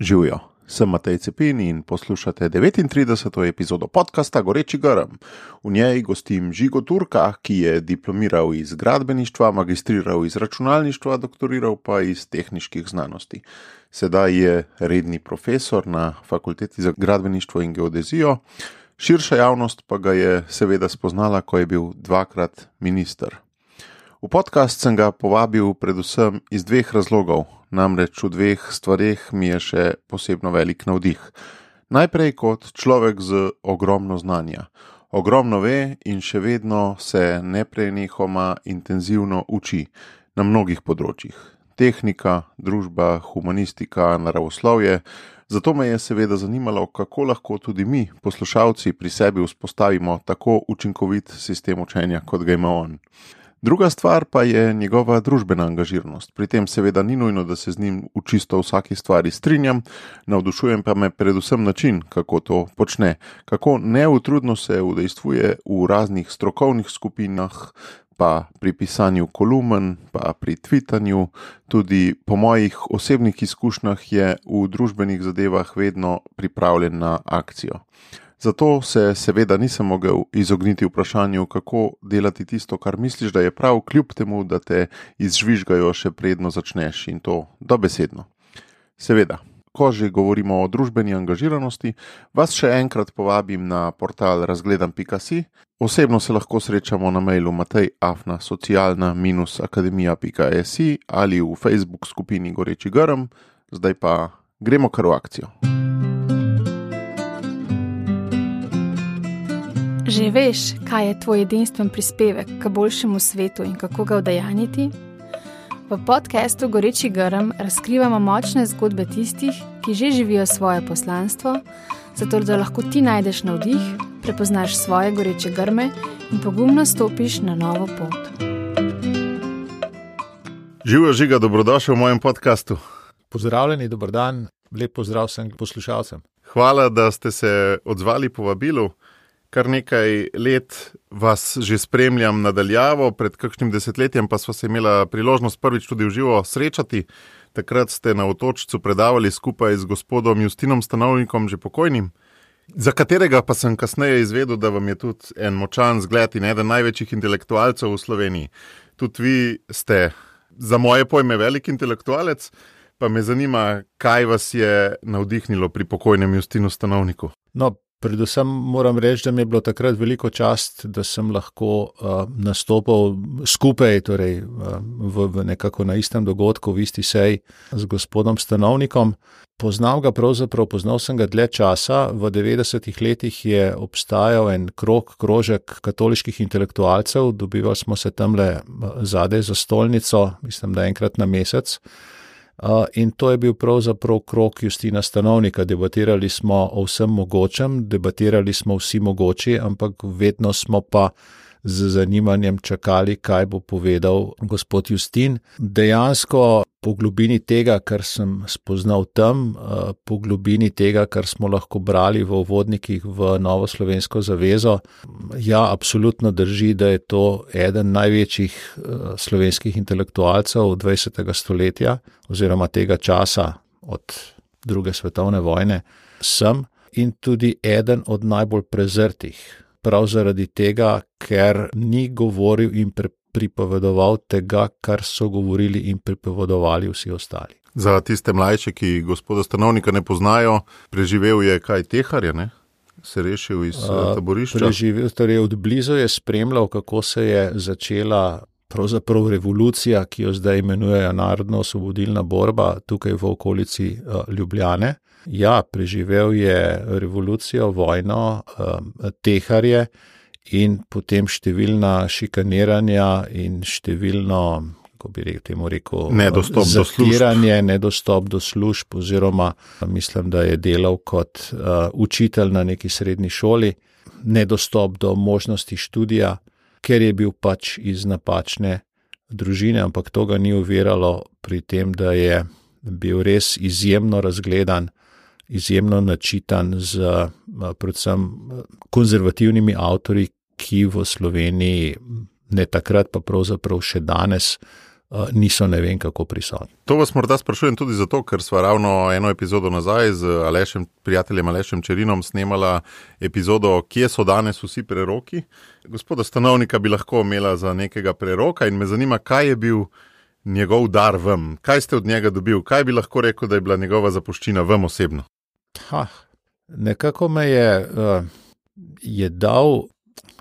Živijo, sem Matej Cepin in poslušate 39. epizodo podcasta Goreči Grm. V njej gostim Žigo Turka, ki je diplomiral iz gradbeništva, magistriral iz računalništva, doktoriral pa iz tehničnih znanosti. Sedaj je redni profesor na fakulteti za gradbeništvo in geodezijo, širša javnost pa ga je seveda spoznala, ko je bil dvakrat minister. V podcast sem ga povabil predvsem iz dveh razlogov, namreč v dveh stvarih mi je še posebno velik navdih. Najprej kot človek z ogromno znanja. Ogromno ve in še vedno se neprenehoma intenzivno uči na mnogih področjih: tehnika, družba, humanistika, naravoslovje. Zato me je seveda zanimalo, kako lahko tudi mi, poslušalci, pri sebi vzpostavimo tako učinkovit sistem učenja, kot ga ima on. Druga stvar pa je njegova družbena angažiranost. Pri tem seveda ni nujno, da se z njim v čisto vsaki stvari strinjam, navdušujem pa me predvsem način, kako to počne, kako neutrudno se udejstvuje v raznih strokovnih skupinah, pa pri pisanju kolumen, pa pri tvitanju, tudi po mojih osebnih izkušnjah je v družbenih zadevah vedno pripravljen na akcijo. Zato se seveda nisem mogel izogniti vprašanju, kako delati tisto, kar misliš, da je prav, kljub temu, da te izžvižgajo še predno začneš in to dobesedno. Seveda, ko že govorimo o družbeni angažiranosti, vas še enkrat povabim na portal razgledam.si. Osebno se lahko srečamo na mailu matejafna-socialna-akademija.si ali v Facebook skupini Goreči Grm, zdaj pa gremo kar v akcijo. Že veš, kaj je tvoj edinstven prispevek k boljšemu svetu in kako ga udejaniti? V podkastu Goreči Grm razkrivamo močne zgodbe tistih, ki že živijo svoje poslanstvo, zato da lahko ti najdeš navdih, prepoznaš svoje goreče grme in pogumno stopiš na novo pot. Živijo žiga, dobrodošli v mojem podkastu. Pozdravljeni, dober dan, lep pozdrav vsem poslušalcem. Hvala, da ste se odzvali po vabilu kar nekaj let vas že spremljam nadaljavo, pred kakšnim desetletjem pa smo se imeli priložnost prvič tudi v živo srečati. Takrat ste na otočcu predavali skupaj z gospodom Justinom Stanovnikom, že pokojnim, za katerega pa sem kasneje izvedel, da vam je tudi en močan zgled in eden največjih intelektualcev v Sloveniji. Tudi vi ste, za moje pojme, velik intelektualec. Pa me zanima, kaj vas je navdihnilo pri pokojnem Justinu Stanovniku. No, Predvsem moram reči, da mi je bilo takrat veliko čast, da sem lahko uh, nastopil skupaj, torej uh, v, v nekako na istem dogodku, v isti seji z gospodom Stanovnikom. Poznal ga pravzaprav, poznal sem ga dlje časa. V 90-ih letih je obstajal en krok, krožek katoliških intelektualcev, dobivali smo se tam le zadaj za stolnico, mislim, da enkrat na mesec. In to je bil pravzaprav krok Justina Stanovnika. Debatirali smo o vsem mogočem, debatirali smo vsi mogoči, ampak vedno smo pa z zanimanjem čakali, kaj bo povedal gospod Justin. Dejansko po globini tega, kar sem spoznal tam, eh, po globini tega, kar smo lahko brali v uvodnikih v Novo Slovensko zavezo, ja, absolutno drži, da je to eden največjih eh, slovenskih intelektualcev 20. stoletja oziroma tega časa od druge svetovne vojne. Sem in tudi eden od najbolj prezrtih prav zaradi tega, ker ni govoril in pripovedoval tega, kar so govorili in pripovedovali vsi ostali. Za tiste mlajše, ki gospoda stanovnika ne poznajo, preživel je kaj teharja, ne? se rešil iz uh, taborišča. Preživel, torej od blizu je spremljal, kako se je začela. Pravzaprav revolucija, ki jo zdaj imenujejo Narodno-osvobodilna borba tukaj v okolici Ljubljane. Ja, preživel je revolucijo, vojno, eh, teharje in potem številna šikaniranja in številno, kako bi rekel, temu rekel, nedostop do služb. Nedostop do služb, oziroma mislim, da je delal kot uh, učitelj na neki srednji šoli, nedostop do možnosti študija, ker je bil pač iz napačne družine, ampak to ga ni uveralo pri tem, da je bil res izjemno razgledan izjemno načitan z eh, predvsem eh, konzervativnimi avtori, ki v Sloveniji ne takrat, pa pravzaprav še danes uh, niso ne vem kako prisotni. To vas morda sprašujem tudi zato, ker smo ravno eno epizodo nazaj z Alešem, prijateljem Alešem Čerinom snemala epizodo, kje so danes vsi preroki. Gospoda stanovnika bi lahko imela za nekega preroka in me zanima, kaj je bil njegov dar vam, kaj ste od njega dobil, kaj bi lahko rekel, da je bila njegova zapuščina vam osebno. Ha, nekako me je, uh, je dal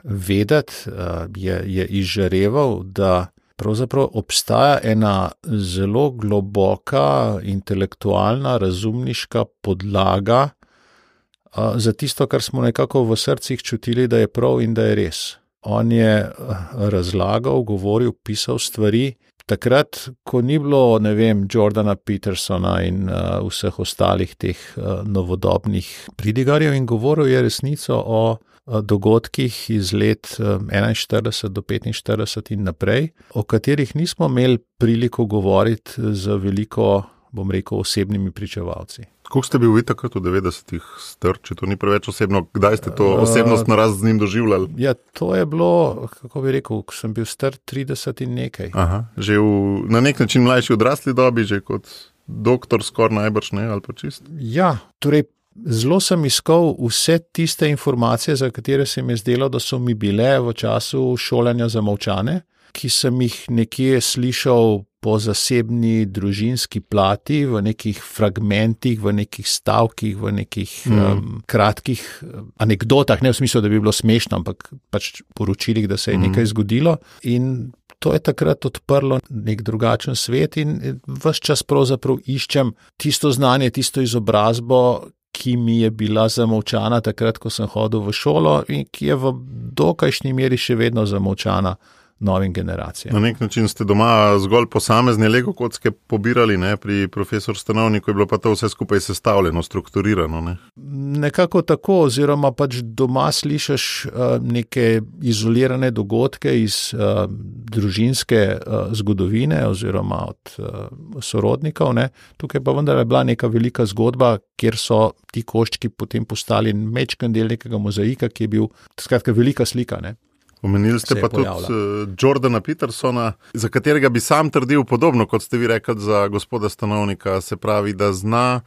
vedeti, uh, je, je izžareval, da pravzaprav obstaja ena zelo globoka intelektualna, razumniška podlaga uh, za tisto, kar smo nekako v srcih čutili, da je prav in da je res. On je razlagal, govoril, pisal stvari, takrat, ko ni bilo, ne vem, Jordana Petersona in uh, vseh ostalih teh uh, novodobnih pridigarjev in govoril je resnico o uh, dogodkih iz let uh, 41 do 45 in naprej, o katerih nismo imeli priliko govoriti z veliko, bom rekel, osebnimi pričevalci. Kako ste bili takrat v 90-ih str, če to ni preveč osebno, kdaj ste to osebnost naraz z njim doživljali? Ja, to je bilo, kako bi rekel, ko sem bil star 30 in nekaj. Aha, že v, na nek način mlajši odrasli dobi, že kot doktor, skoraj najbrž ne ali pa čist. Ja, torej. Zelo sem iskal vse tiste informacije, za katere se mi je zdelo, da so mi bile v času šolanja zamovčane, ki sem jih nekje slišal po zasebni družinski plati, v nekih fragmentih, v nekih stavkih, v nekih mm. um, kratkih anekdotah, ne v smislu, da bi bilo smešno, ampak pač poročilih, da se je mm. nekaj zgodilo. In to je takrat odprlo nek drugačen svet, in vse čas pravzaprav iščem tisto znanje, tisto izobrazbo. Ki mi je bila zamovčana takrat, ko sem hodil v šolo, in ki je v dokajšnji meri še vedno zamovčana novim generacijam. Na nek način ste doma zgolj posamezne lego kocke pobirali, ne? pri profesorju Stanovniku je bilo pa to vse skupaj sestavljeno, strukturirano. Ne? Nekako tako, oziroma pač doma slišiš uh, neke izolirane dogodke iz uh, družinske uh, zgodovine oziroma od uh, sorodnikov. Ne? Tukaj pa vendar je bila neka velika zgodba, kjer so ti koščki potem postali mečken del nekega mozaika, ki je bil skratka velika slika. Ne? Omenili ste pa tudi uh, Jordana Petersona, za katerega bi sam trdil podobno, kot ste vi rekli za gospoda stanovnika. Se pravi, da zna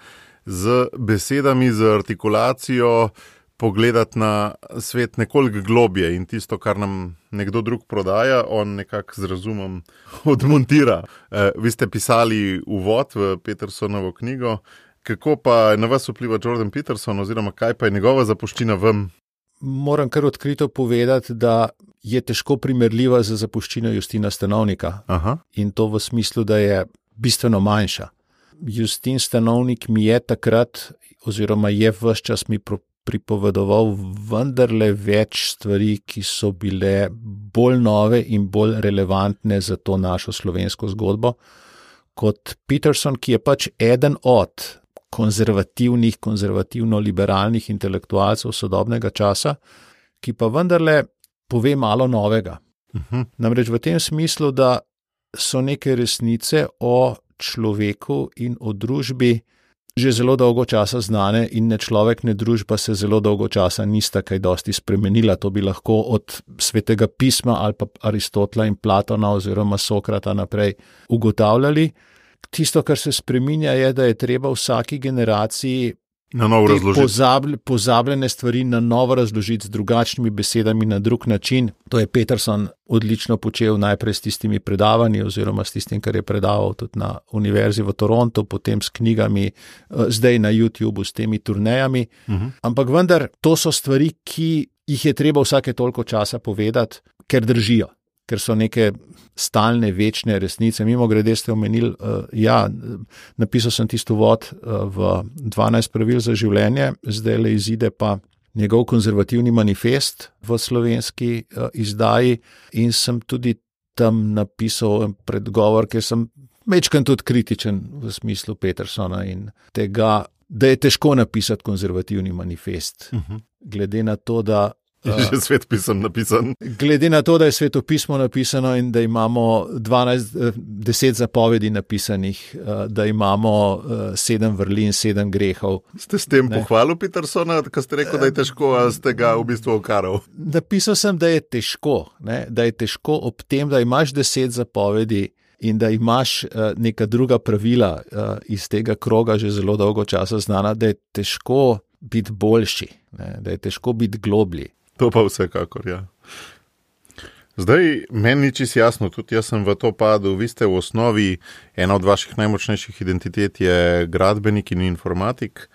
z besedami, z artikulacijo pogledati na svet nekoliko globje in tisto, kar nam nekdo drug prodaja, on nekako z razumom odmontira. Uh, vi ste pisali uvod v Petersonovo knjigo. Kako pa na vas vpliva Jordan Peterson, oziroma kaj pa je njegova zapuščina vam? Moram kar odkrito povedati, da je težko primerljiva z zapuščino Justina Stanovnika. Aha. In to v smislu, da je bistveno manjša. Justin Stanovnik mi je takrat, oziroma je vse čas mi pripovedoval, vendarle več stvari, ki so bile bolj nove in bolj relevantne za to našo slovensko zgodbo, kot Peterson, ki je pač eden od konzervativnih, konzervativno-liberalnih intelektualcev sodobnega časa, ki pa vendarle pove malo novega. Uh -huh. Namreč v tem smislu, da so neke resnice o človeku in o družbi že zelo dolgo časa znane, in ne človek, ne družba se zelo dolgo časa nista kaj dosti spremenila. To bi lahko od svetega pisma ali pa Aristotela in Platona oziroma Sokrata naprej ugotavljali. Tisto, kar se spremenja, je, da je treba vsaki generaciji Na novo razložiti. Pozabl, pozabljene stvari na novo razložiti z drugačnimi besedami, na drug način. To je Peterson odlično počel najprej s tistimi predavanji, oziroma s tistim, kar je predaval tudi na Univerzi v Torontu, potem s knjigami, eh, zdaj na YouTubu, s temi turnejami. Uh -huh. Ampak vendar, to so stvari, ki jih je treba vsake toliko časa povedati, ker držijo ker so neke stalne, večne resnice. Mimo grede ste omenili, uh, ja, napisal sem tisto vod uh, v 12 pravil za življenje, zdaj le izide pa njegov konzervativni manifest v slovenski uh, izdaji in sem tudi tam napisal predgovor, ker sem večkrat tudi kritičen v smislu Petersona in tega. Da je težko napisati konzervativni manifest, uh -huh. glede na to, da Je že svetopisem napisan. Glede na to, da je svetopismo napisano in da imamo 12, 10 zapovedi napisanih, eh, da imamo 7 vrlin, 7 grehov. Ste s tem pohvalili Petersona, ko ste rekli, da je težko, ali ste ga v bistvu okaral? Napisal sem, da je težko, ne? da je težko ob tem, da imaš 10 zapovedi. in da imaš neka druga pravila iz tega kroga že zelo dolgo časa znana, da je težko biti boljši, ne? da je težko biti globlji. To pa vsekakor, ja. Zdaj, meni ni čisto jasno, tudi jaz sem v to padel. Vi ste v osnovi ena od vaših najmočnejših identitet, je gradbenik in informatik.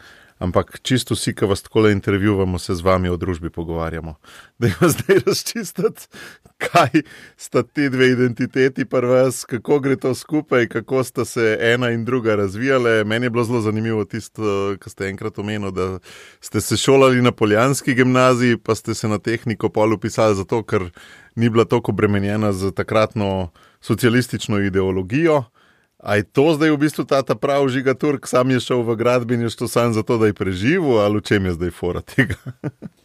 Ampak čisto vsi, ki vas tako intervjuvamo, se z vami o družbi pogovarjamo. Da je zdaj razčistiti, kaj sta ti dve identiteti, pa vas, kako gre to skupaj, kako sta se ena in druga razvijale. Meni je bilo zelo zanimivo tisto, kar ste enkrat omenili, da ste se šolali na Poljanski gimnaziji, pa ste se na tehniko polu pisali zato, ker ni bila tako obremenjena z takratno socialistično ideologijo. A je to zdaj v bistvu ta, ta pravi žiga Turk, sam je šel v gradbeništvo samo zato, da je preživel, ali v čem je zdaj fora tega?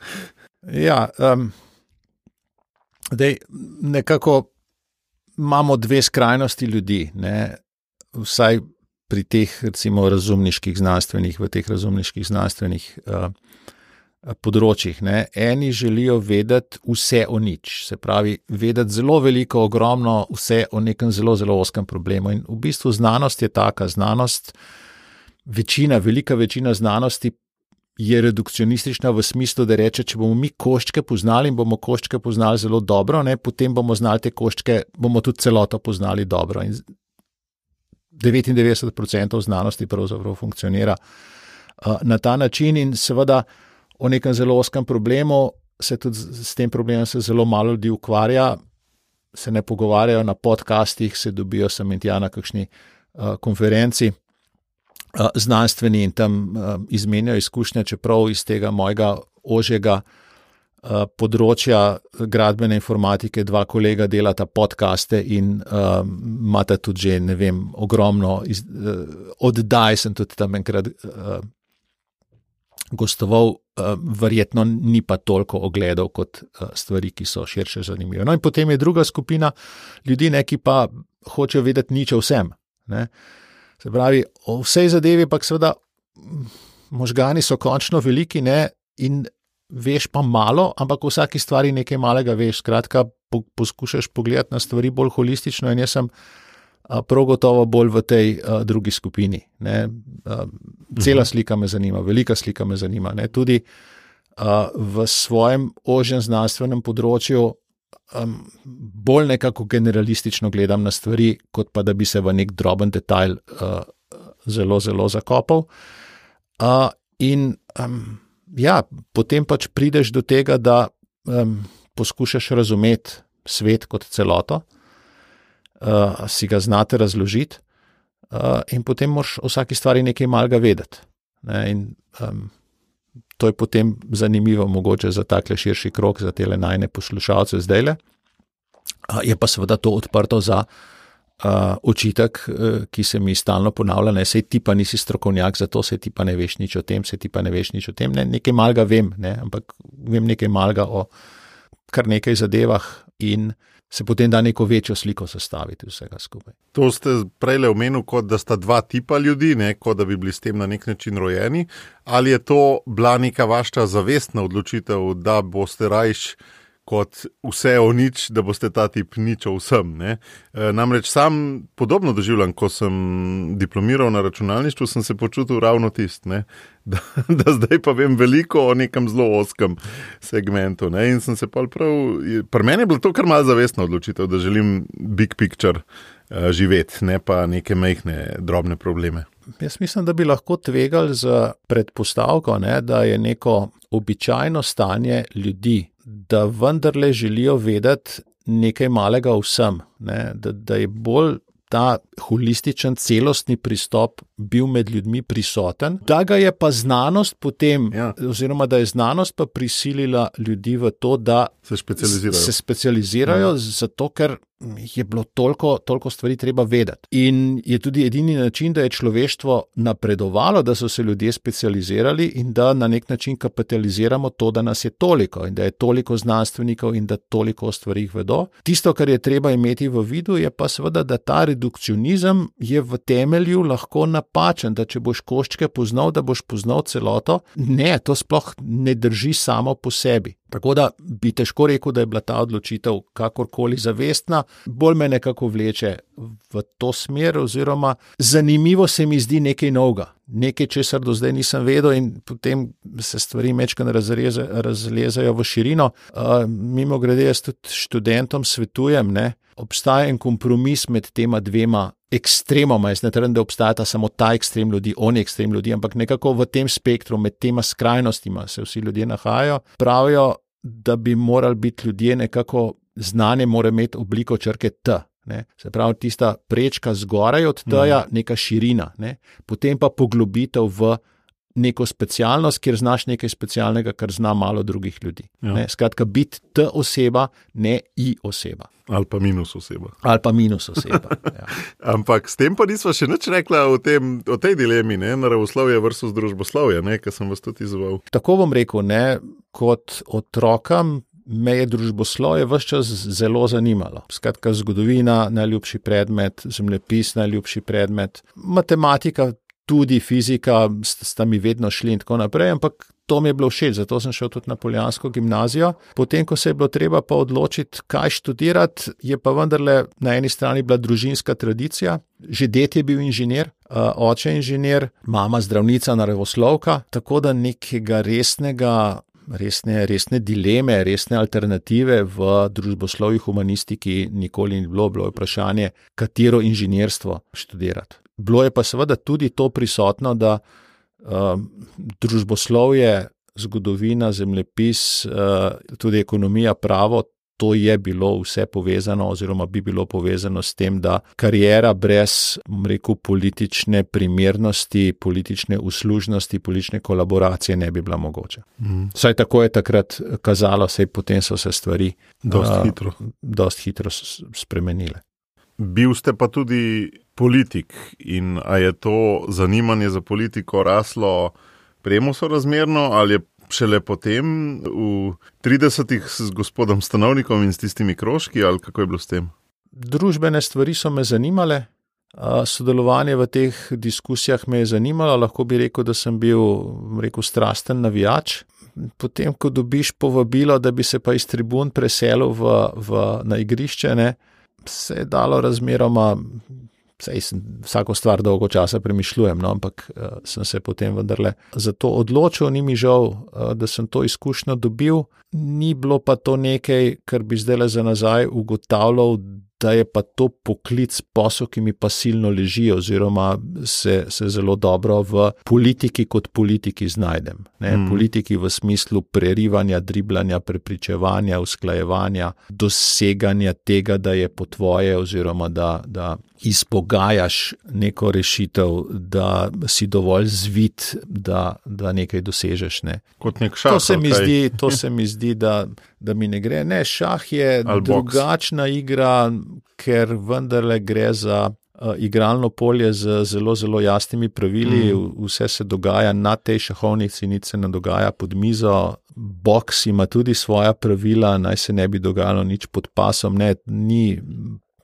ja, um, dej, nekako imamo dve skrajnosti ljudi. Ne? Vsaj pri teh, recimo, razumniških znanstvenih, v teh razumniških znanstvenih. Uh, področjih. Ne. Eni želijo vedeti vse o nič, se pravi, vedeti zelo veliko, ogromno, vse o nekem zelo, zelo oskem problemu. In v bistvu znanost je taka, znanost, večina, velika večina znanosti. Je redukcionistična v smislu, da reče, če bomo mi koščke poznali in bomo koščke poznali zelo dobro, ne, potem bomo znali te koščke, bomo tudi celoto poznali dobro. In 99% znanosti pravzaprav funkcionira uh, na ta način, in seveda uh, o nekem zelo oskem problemu, se tudi s tem problemom zelo malo ljudi ukvarja, se ne pogovarjajo na podcastih, se dobijo sem in tja na kakšni uh, konferenci. Uh, znanstveni in tam uh, izmenjajo izkušnje, čeprav iz tega mojega ožjega uh, področja gradbene informatike dva kolega delata podcaste in uh, imata tudi že, ne vem, ogromno iz, uh, oddaj, sem tudi tam enkrat uh, gostoval, eh, verjetno ni pa toliko ogledov kot eh, stvari, ki so širše zanimive. No, in potem je druga skupina ljudi, ne, ki pa hočejo vedeti nič o vsem. Ne. Se pravi, o vsej zadevi, pa seveda možgani so končno veliki ne, in veš pa malo, ampak v vsaki stvari nekaj malega veš. Skratka, po, poskušaš pogledati na stvari bolj holistično in jaz sem prav gotovo bolj v tej uh, drugi skupini. Ne. Uh, cela mhm. slika me zanima, velika slika me zanima. Ne. Tudi uh, v svojem ožjem znanstvenem področju um, bolj nekako generalistično gledam na stvari, kot pa da bi se v nek droben detajl uh, zelo, zelo zakopal. Uh, in um, ja, potem pač prideš do tega, da um, poskušaš razumeti svet kot celoto uh, si ga znate razložiti, uh, in potem moraš o vsaki stvari nekaj malega vedeti. Ne, in, um, to je potem zanimivo, mogoče za takle širši krok, za te najne poslušalce zdaj le. Uh, je pa seveda to odprto za uh, očitek, uh, ki se mi stalno ponavlja, da se ti pa nisi strokovnjak za to, se ti pa ne veš nič o tem, se ti pa ne veš nič o tem. Ne, nekaj malega vem, ne, ampak vem nekaj malega o kar nekaj zadevah in se potem da neko večjo sliko sestaviti vsega skupaj. To ste prej omenili, kot da sta dva tipa ljudi, ne, kot da bi bili s tem na nek način rojeni. Ali je to bila neka vaša zavestna odločitev, da boste rajš kot vse o nič, da boste ta tip nič o vsem? E, namreč sam podobno doživljam, ko sem diplomiral na računalništvu, sem se počutil ravno tist. Da, da zdaj pa vem veliko o nekem zelo oskem segmentu. Ne? In sem se pa prav, pri meni je bilo to kar malce zavestna odločitev, da želim big picture uh, živeti, ne pa neke mehke, drobne probleme. Jaz mislim, da bi lahko tvegali z predpostavko, ne, da je neko običajno stanje ljudi, da vendarle želijo vedeti nekaj malega o vsem, ne, da, da je bolj ta holističen, celostni pristop bil med ljudmi prisoten, da ga je pa znanost potem, ja. oziroma da je znanost pa prisilila ljudi v to, da se specializirajo. Se specializirajo ja. zato, ker je bilo toliko, toliko stvari treba vedeti. In je tudi edini način, da je človeštvo napredovalo, da so se ljudje specializirali in da na nek način kapitaliziramo to, da nas je toliko in da je toliko znanstvenikov in da toliko o stvarih vedo. Tisto, kar je treba imeti v vidu, je pa seveda, da ta redukcionizem je v temelju lahko napačen, da če boš koščke poznal, da boš poznal celoto. Ne, to sploh ne drži samo po sebi. Tako da bi težko rekel, da je bila ta odločitev kakorkoli zavestna, bolj me nekako vleče v to smer, oziroma zanimivo se mi zdi nekaj novega, nekaj, česar do zdaj nisem vedel, in potem se stvari mečkaj razreze, razlezajo v širino. Uh, mimo grede, jaz tudi študentom svetujem, da obstaja en kompromis med tema dvema ekstremoma. Jaz ne trdim, da obstajata samo ta ekstrem ljudi, oni ekstrem ljudi, ampak nekako v tem spektru, med tema skrajnostima se vsi ljudje nahajajo. Pravijo, da bi morali biti ljudje nekako znani, mora imeti obliko črke T. Ne? Se pravi, tista prečka zgoraj od tega, mm. neka širina, ne? potem pa poglobitev v neko specialnost, kjer znaš nekaj specialnega, kar zna malo drugih ljudi. Ja. Skratka, biti T oseba, ne I oseba. Ali pa minus oseba. Ali pa minus oseba. Ja. Ampak s tem pa nismo še nič rekli o, tem, o tej dilemi, ne? naravoslovje versus družboslovje, ki sem vas tudi izval. Tako bom rekel, ne? kot otrokam. Me je družboslovje vse čas zelo zanimalo. Skratka, zgodovina, najljubši predmet, zemljepis, najljubši predmet, matematika, tudi fizika, sta mi vedno šli in tako naprej, ampak to mi je bilo všeč, zato sem šel tudi na Poljansko gimnazijo. Potem, ko se je bilo treba pa odločiti, kaj študirati, je pa vendarle na eni strani bila družinska tradicija. Že det je bil inženir, oče inženir, mama zdravnica, naravoslovka, tako da nekega resnega. Resne, resne dileme, resne alternative v družboslovju, humanistiki, nikoli ni bilo, bilo je vprašanje, katero inženirstvo študirati. Bilo je pa seveda tudi to prisotno, da uh, družboslovje, zgodovina, zemljepis, uh, tudi ekonomija, pravo, to je bilo vse povezano, oziroma bi bilo povezano s tem, da karijera brez rekel, politične primernosti, politične uslužnosti, politične kolaboracije ne bi bila mogoča. Mm. Saj tako je takrat kazalo, sej potem so se stvari dosti uh, hitro. Dost hitro spremenile. Bil ste pa tudi politik in a je to zanimanje za politiko raslo premo sorazmerno ali je šele potem v 30-ih s gospodom Stanovnikom in s tistimi krožki ali kako je bilo s tem? Družbene stvari so me zanimale. Sodelovanje v teh diskusijah me je zanimalo, lahko bi rekel, da sem bil rekel, strasten navijač. Potem, ko dobiš povabilo, da bi se pa iz tribun preselil v, v, na igrišče, ne, se je dalo razmeroma, sej sem vsako stvar dolgo časa premišljujem, no, ampak uh, sem se potem vendarle za to odločil, ni mi žal, uh, da sem to izkušnjo dobil, ni bilo pa to nekaj, kar bi zdaj le za nazaj ugotavljal, da je pa to poklic posel, ki mi pa silno leži, oziroma se, se zelo dobro v politiki kot politiki znajdem. Mm. Politiki v smislu prerivanja, driblanja, prepričevanja, usklajevanja, doseganja tega, da je po tvoje, oziroma da, da izpogajaš neko rešitev, da si dovolj zvit, da, da nekaj dosežeš. Ne. Kot nek šah. To se mi zdi, to se mi zdi da, da mi ne gre. Ne, šah je Al drugačna box. igra, ker vendarle gre za. Uh, igralno polje z zelo, zelo jasnimi pravili, mm. vse se dogaja na tej šahovnici, nič se ne dogaja pod mizo. Boks ima tudi svoja pravila, naj se ne bi dogajalo nič pod pasom. Ne, ni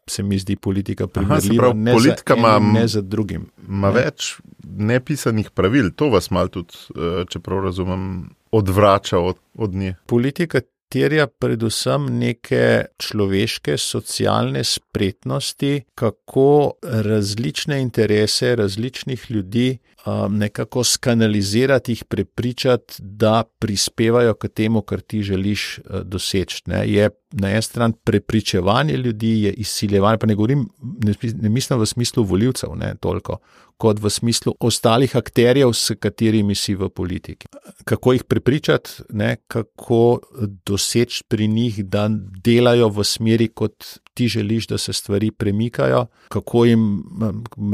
se mi zdi politika primerljiva Aha, prav, politika ne, za enim, ne za drugim. Ima ne? več nepisanih pravil, to vas mal tudi, eh, če prav razumem, odvrača od, od nje. Politika terja predvsem neke človeške, socialne spretnosti, kako različne interese različnih ljudi nekako skanalizirati, jih prepričati, da prispevajo k temu, kar ti želiš doseči. Ne. Je na eni strani prepričevanje ljudi, je izsiljevanje, pa ne govorim, ne, ne mislim v smislu voljivcev, ne toliko, kot v smislu ostalih akterjev, s katerimi si v politiki. Kako jih prepričati, ne, kako doseči pri njih, da delajo v smeri, kot ti želiš, da se stvari premikajo, kako jim,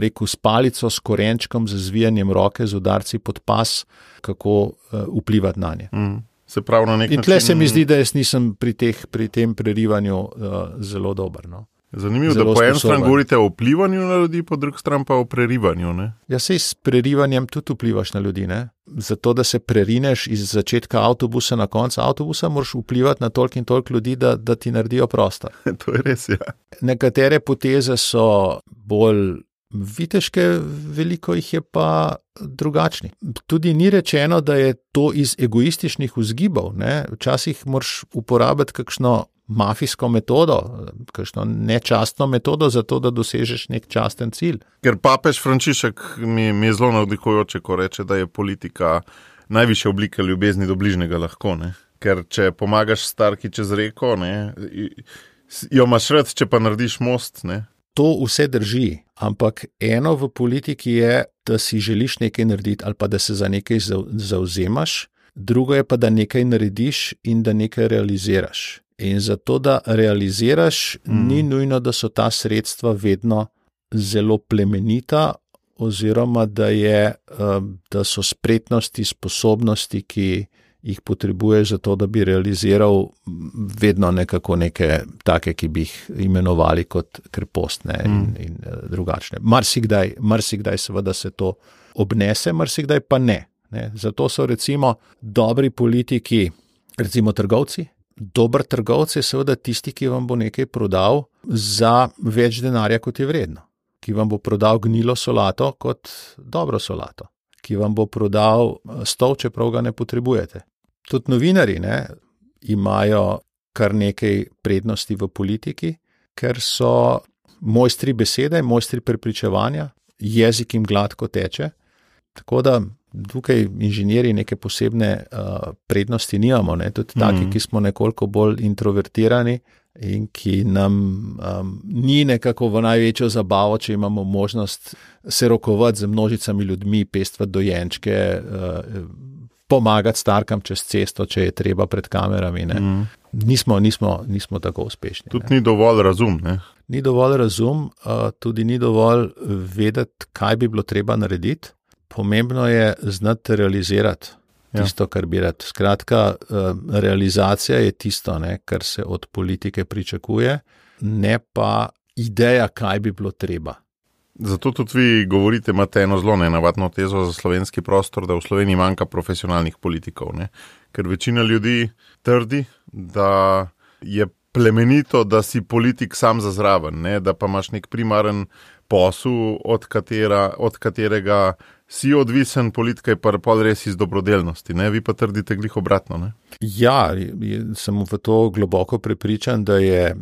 rekel, s palico, s korenčkom, z zvijanjem roke, z udarci pod pas, kako uh, vplivati na nje. Mm. Se pravi, na nek način. In tle se mi zdi, da jaz nisem pri, teh, pri tem prerivanju uh, zelo dober. No. Zanimivo, Zelo da po eni strani govorite o vplivanju na ljudi, po drugi strani pa o prerivanju. Ne? Ja, se s prerivanjem tudi vplivaš na ljudi. Ne? Zato, da se prerineš iz začetka avtobusa na konec avtobusa, moraš vplivati na toliko in toliko ljudi, da, da ti naredijo prostor. to je res. Ja. Nekatere poteze so bolj viteške, veliko jih je pa drugačnih. Tudi ni rečeno, da je to iz egoističnih vzgibov. Ne? Včasih moraš uporabiti kakšno mafijsko metodo, kakšno nečastno metodo, zato da dosežeš nek časten cilj. Ker papež Frančišek mi, mi je zelo navdihujoče, ko reče, da je politika najvišja oblika ljubezni do bližnjega lahko. Ne? Ker če pomagaš starki čez reko, ne, jo imaš rad, če pa narediš most. Ne? To vse drži, ampak eno v politiki je, da si želiš nekaj narediti ali pa da se za nekaj zauzemaš, drugo je pa, da nekaj narediš in da nekaj realiziraš. In zato, da realiziraš, mm. ni nujno, da so ta sredstva vedno zelo plemenita, oziroma da, je, da so spretnosti, sposobnosti, ki jih potrebuješ za to, da bi realiziral, vedno nekako neke take, ki bi jih imenovali kot krepostne in, mm. in drugačne. Marsikdaj, marsikdaj seveda se to obnese, marsikdaj pa ne. ne. Zato so recimo dobri politiki, recimo trgovci. Dober trgovec je seveda tisti, ki vam bo nekaj prodal za več denarja, kot je vredno, ki vam bo prodal gnilo solato kot dobro solato, ki vam bo prodal stol, čeprav ga ne potrebujete. Tudi novinari ne, imajo kar nekaj prednosti v politiki, ker so mojstri besede, mojstri prepričevanja, jezik jim gladko teče. Tako da tukaj inženirji neke posebne uh, prednosti nimamo, ne? tudi mm. taki, ki smo nekoliko bolj introvertirani in ki nam um, ni nekako v največjo zabavo, če imamo možnost se rokovati z množicami ljudmi, pestvati dojenčke, uh, pomagati starkam čez cesto, če je treba pred kamerami. Mm. Nismo, nismo, nismo tako uspešni. Tudi ne? ni dovolj razum. Ne? Ni dovolj razum, tudi ni dovolj vedeti, kaj bi bilo treba narediti. Pomembno je znati realizirati ja. tisto, kar bi rad. Skratka, realizacija je tisto, ne, kar se od politike pričakuje, ne pa ideja, kaj bi bilo treba. Zato tudi vi govorite, imate eno zelo nenavadno tezo za slovenski prostor, da v Sloveniji manjka profesionalnih politikov. Ne? Ker večina ljudi trdi, da je plemenito, da si politik sam za zraven, ne? da pa imaš nek primaren posel, od, katera, od katerega si odvisen, politika je pa pol res iz dobrodelnosti, ne? vi pa trdite glih obratno. Ne? Ja, sem v to globoko prepričan, da je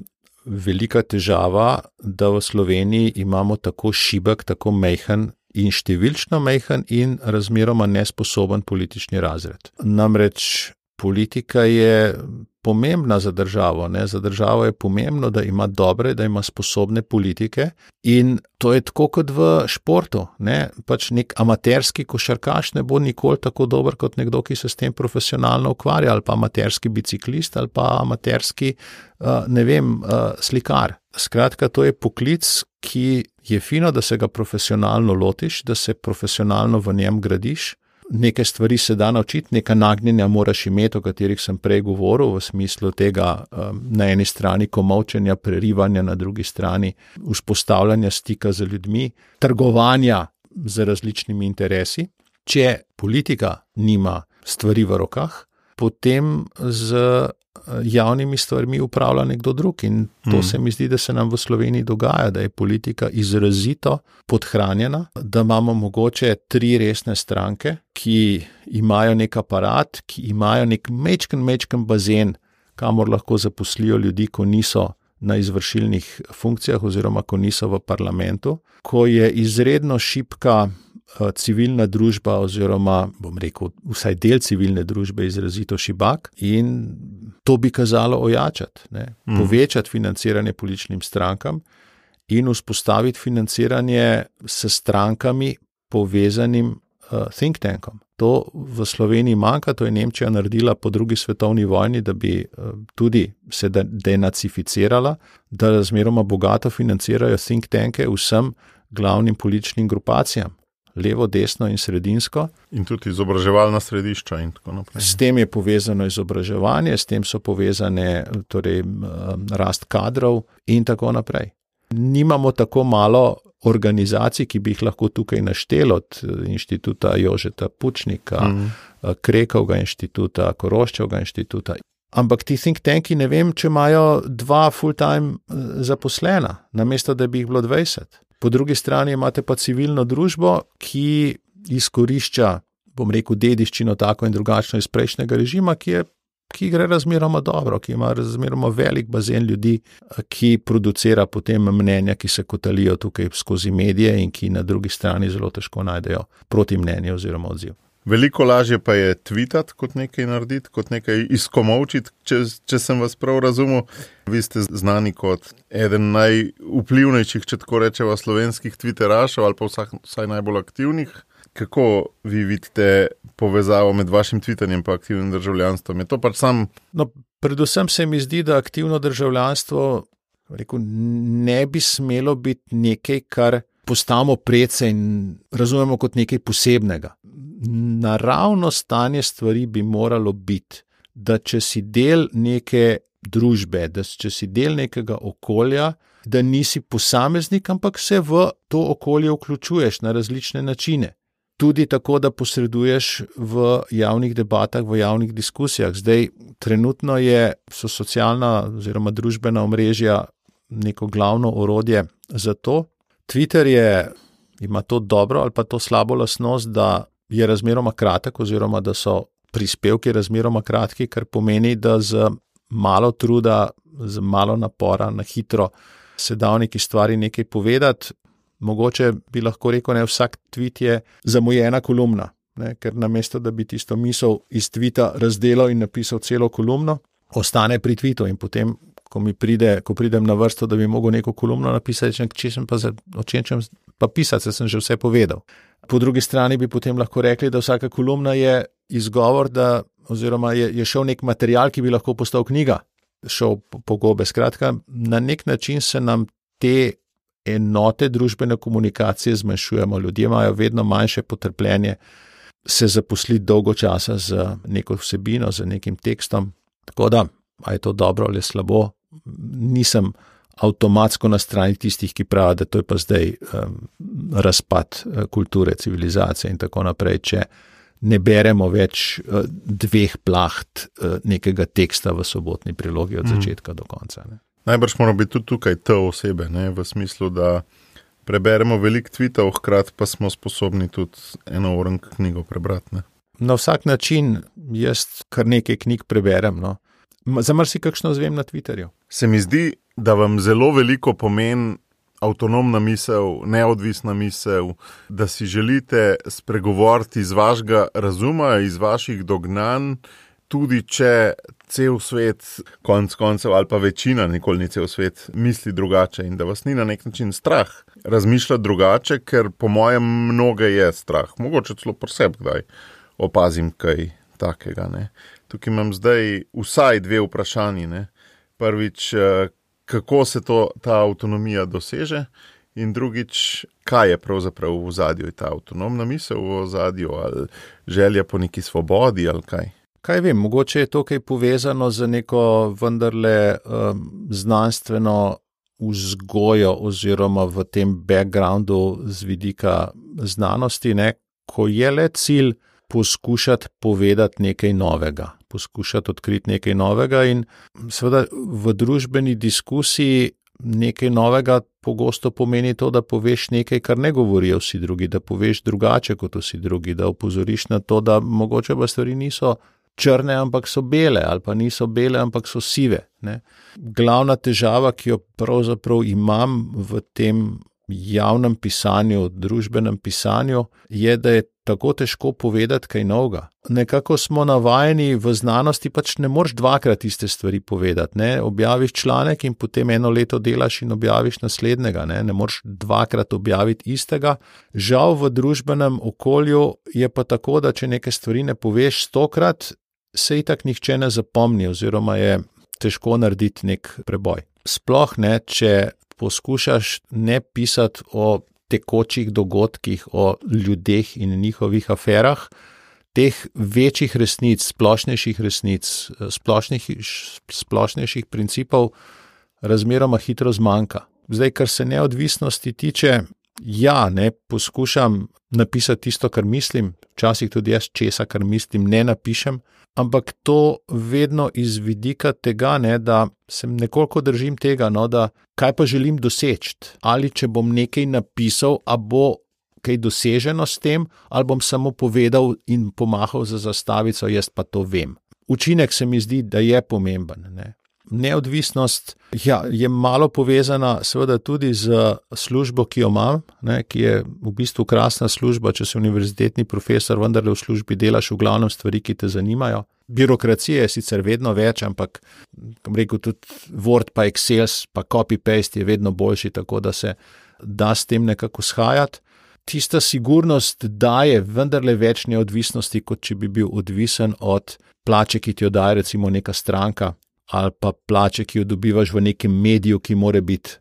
velika težava, da v Sloveniji imamo tako šibek, tako mehen in številčno mehen in razmeroma nesposoben politični razred. Namreč politika je pomembna za državo. Ne? Za državo je pomembno, da ima dobre, da ima sposobne politike. In to je tako kot v športu. Ne? Pač nek amaterski košarkaš ne bo nikoli tako dober kot nekdo, ki se s tem profesionalno ukvarja, ali pa amaterski biciklist, ali pa amaterski, ne vem, slikar. Skratka, to je poklic, ki je fino, da se ga profesionalno lotiš, da se profesionalno v njem gradiš nekaj stvari se da naučiti, nekaj nagnjenja moraš imeti, o katerih sem prej govoril, v smislu tega um, na eni strani komovčenja, prerivanja, na drugi strani vzpostavljanja stika z ljudmi, trgovanja z različnimi interesi. Če politika nima stvari v rokah, potem z javnimi stvarmi upravlja nekdo drug. In to mm. se mi zdi, da se nam v Sloveniji dogaja, da je politika izrazito podhranjena, da imamo mogoče tri resne stranke, ki imajo nek aparat, ki imajo nek mečken, mečken bazen, kamor lahko zaposlijo ljudi, ko niso. Na izvršilnih funkcijah, oziroma ko niso v parlamentu, ko je izredno šipka civilna družba, oziroma bom rekel, vsaj del civilne družbe, izrazito šibak, in to bi kazalo ojačati, ne? povečati financiranje političnim strankam in vzpostaviti financiranje s strankami povezanim uh, think tankom. To v Sloveniji manjka, to je Nemčija naredila po drugi svetovni vojni, da bi uh, tudi se denacificirala, da razmeroma bogato financirajo think tanke vsem glavnim političnim grupacijam levo, desno in sredinsko. In tudi izobraževalna središča. S tem je povezano izobraževanje, s tem so povezane torej, rast kadrov in tako naprej. Nimamo tako malo organizacij, ki bi jih lahko tukaj našteli, od inštituta Jožeta Pučnika, mm. Krekovega inštituta, Koroščevega inštituta. Ampak ti think tanki, ne vem, če imajo dva full-time zaposlena, namesto da bi jih bilo 20. Po drugi strani imate pa civilno družbo, ki izkorišča, bom rekel, dediščino tako in drugačno iz prejšnjega režima, ki, je, ki gre razmeroma dobro, ki ima razmeroma velik bazen ljudi, ki producira potem mnenja, ki se kotalijo tukaj skozi medije in ki na drugi strani zelo težko najdejo proti mnenju oziroma odziv. Veliko lažje pa je tvitati, kot nekaj narediti, kot nekaj izkomovčiti, če, če sem vas prav razumel. Vi ste znani kot eden najvplivnejših, če tako rečemo, slovenskih Twitterašov ali pa vsaj, vsaj najbolj aktivnih. Kako vi vidite povezavo med vašim tvitanjem in aktivnim državljanstvom? Pač sam... no, predvsem se mi zdi, da aktivno državljanstvo rekel, ne bi smelo biti nekaj, kar postavimo predse in razumemo kot nekaj posebnega naravno stanje stvari bi moralo biti, da če si del neke družbe, da če si del nekega okolja, da nisi posameznik, ampak se v to okolje vključuješ na različne načine. Tudi tako, da posreduješ v javnih debatah, v javnih diskusijah. Zdaj, trenutno je, so socialna oziroma družbena omrežja neko glavno orodje za to. Twitter je, ima to dobro ali pa to slabo lasnost, da je razmeroma kratek, oziroma da so prispevki razmeroma kratki, kar pomeni, da z malo truda, z malo napora, na hitro se da v neki stvari nekaj povedati. Mogoče bi lahko rekel, da vsak tweet je zamujena kolumna, ne? ker namesto da bi tisto misel iz tvita razdelil in napisal celo kolumno, ostane pri tvitu in potem. Ko, pride, ko pridem na vrsto, da bi lahko neko kolumno napisal, če sem pa za, o čem pa pisati, sem že vse povedal. Po drugi strani bi potem lahko rekli, da vsaka kolumna je izgovor, da, oziroma je, je šel nek material, ki bi lahko postal knjiga, šel po, po. Skratka, na nek način se nam te enote družbene komunikacije zmanjšujemo, ljudje imajo vedno manjše potrpljenje se zaposliti dolgo časa z neko vsebino, z nekim tekstom. Tako da, ali je to dobro ali slabo, nisem avtomatsko na strani tistih, ki pravijo, da to je pa zdaj um, razpad uh, kulture, civilizacije in tako naprej. Če ne beremo več uh, dveh plaht uh, nekega teksta v sobotni prilogi od mm. začetka do konca. Ne. Najbrž moramo biti tudi tukaj te osebe, ne, v smislu, da preberemo veliko tvitev, hkrati pa smo sposobni tudi eno uren knjigo prebrati. Ne. Na vsak način jaz kar nekaj knjig preberem. No. Za marsikakšno zvem na Twitterju. Se mi zdi, da vam zelo veliko pomeni avtonomna misel, neodvisna misel, da si želite spregovoriti iz vašega razuma, iz vaših dognanj, tudi če cel svet, konc koncev, ali pa večina, nikoli ni cel svet, misli drugače in da vas ni na nek način strah razmišljati drugače, ker po mojem mnoge je strah, mogoče celo posebej, kdaj opazim kaj takega. Ne. Tukaj imam zdaj vsaj dve vprašanji. Prvič, eh, kako se to, ta avtonomija doseže, in drugič, kaj je pravzaprav v zadju, je ta avtonomna misel v zadju ali želja po neki svobodi ali kaj. Kaj vem, mogoče je to kaj povezano z neko vendarle um, znanstveno vzgojo oziroma v tem backgroundu z vidika znanosti, ne, ko je le cilj poskušati povedati nekaj novega, poskušati odkriti nekaj novega. In seveda v družbeni diskusiji nekaj novega pogosto pomeni to, da poveš nekaj, kar ne govorijo vsi drugi, da poveš drugače kot vsi drugi, da opozoriš na to, da mogoče pa stvari niso. Črne, ampak so bele, ali pa niso bele, ampak so sive. Ne. Glavna težava, ki jo pravzaprav imam v tem javnem pisanju, družbenem pisanju, je, da je tako težko povedati kaj novega. Nekako smo navajeni v znanosti, pač ne moreš dvakrat iste stvari povedati. Ne? Objaviš članek in potem eno leto delaš in objaviš naslednjega. Ne, ne moreš dvakrat objaviti istega. Žal v družbenem okolju je pa tako, da če nekaj stvari ne poveš stokrat, se jih tak nihče ne zapomni, oziroma je težko narediti nek preboj. Sploh ne, če poskušaš ne pisati o tekočih dogodkih, o ljudeh in njihovih aferah, teh večjih resnic, splošnejših resnic, splošnih, splošnejših principov, razmeroma hitro zmanjka. Zdaj, kar se neodvisnosti tiče, ja, ne poskušam napisati tisto, kar mislim, včasih tudi jaz česa, kar mislim, ne napišem, ampak to vedno iz vidika tega, ne, da se nekoliko držim tega, no, da kaj pa želim doseči. Ali če bom nekaj napisal, a bo kaj doseženo s tem, ali bom samo povedal in pomahal za zastavico, jaz pa to vem. Učinek se mi zdi, da je pomemben. Ne. Neodvisnost ja, je malo povezana, seveda, tudi z službo, ki jo imam, ne, ki je v bistvu krasna služba. Če si univerzitetni profesor, vendar v službi delaš v glavnem stvari, ki te zanimajo. Birokracije je sicer vedno več, ampak, kam rekel, tudi Word, pa Excel, pa copy-paste je vedno boljši, tako da se da s tem nekako shajati. Tista sigurnost daje vendarle več neodvisnosti, kot če bi bil odvisen od plače, ki ti jo daje recimo neka stranka, ali pa plače, ki jo dobivaš v nekem mediju, ki mora biti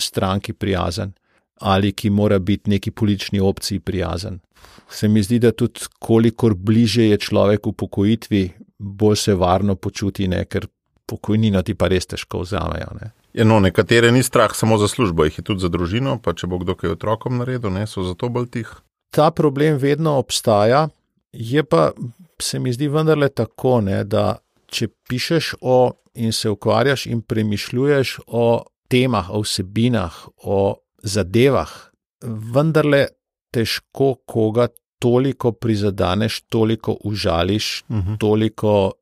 stranki prijazen, ali ki mora biti neki politični opciji prijazen. Se mi zdi, da tudi kolikor bliže je človek v pokojitvi, bolj se varno počuti, ne? ker pokojnino ti pa res težko vzamejo. Ne? Ja, no, nekatere ni strah samo za službo, jih je tudi za družino, pa če bo kdo kaj otrokom naredil, ne so zato bolj tih. Ta problem vedno obstaja, je pa se mi zdi vendarle tako, ne, da če pišeš o in se ukvarjaš in premišljuješ o temah, o vsebinah, o zadevah, vendarle težko koga toliko prizadeneš, toliko užališ, uh -huh. toliko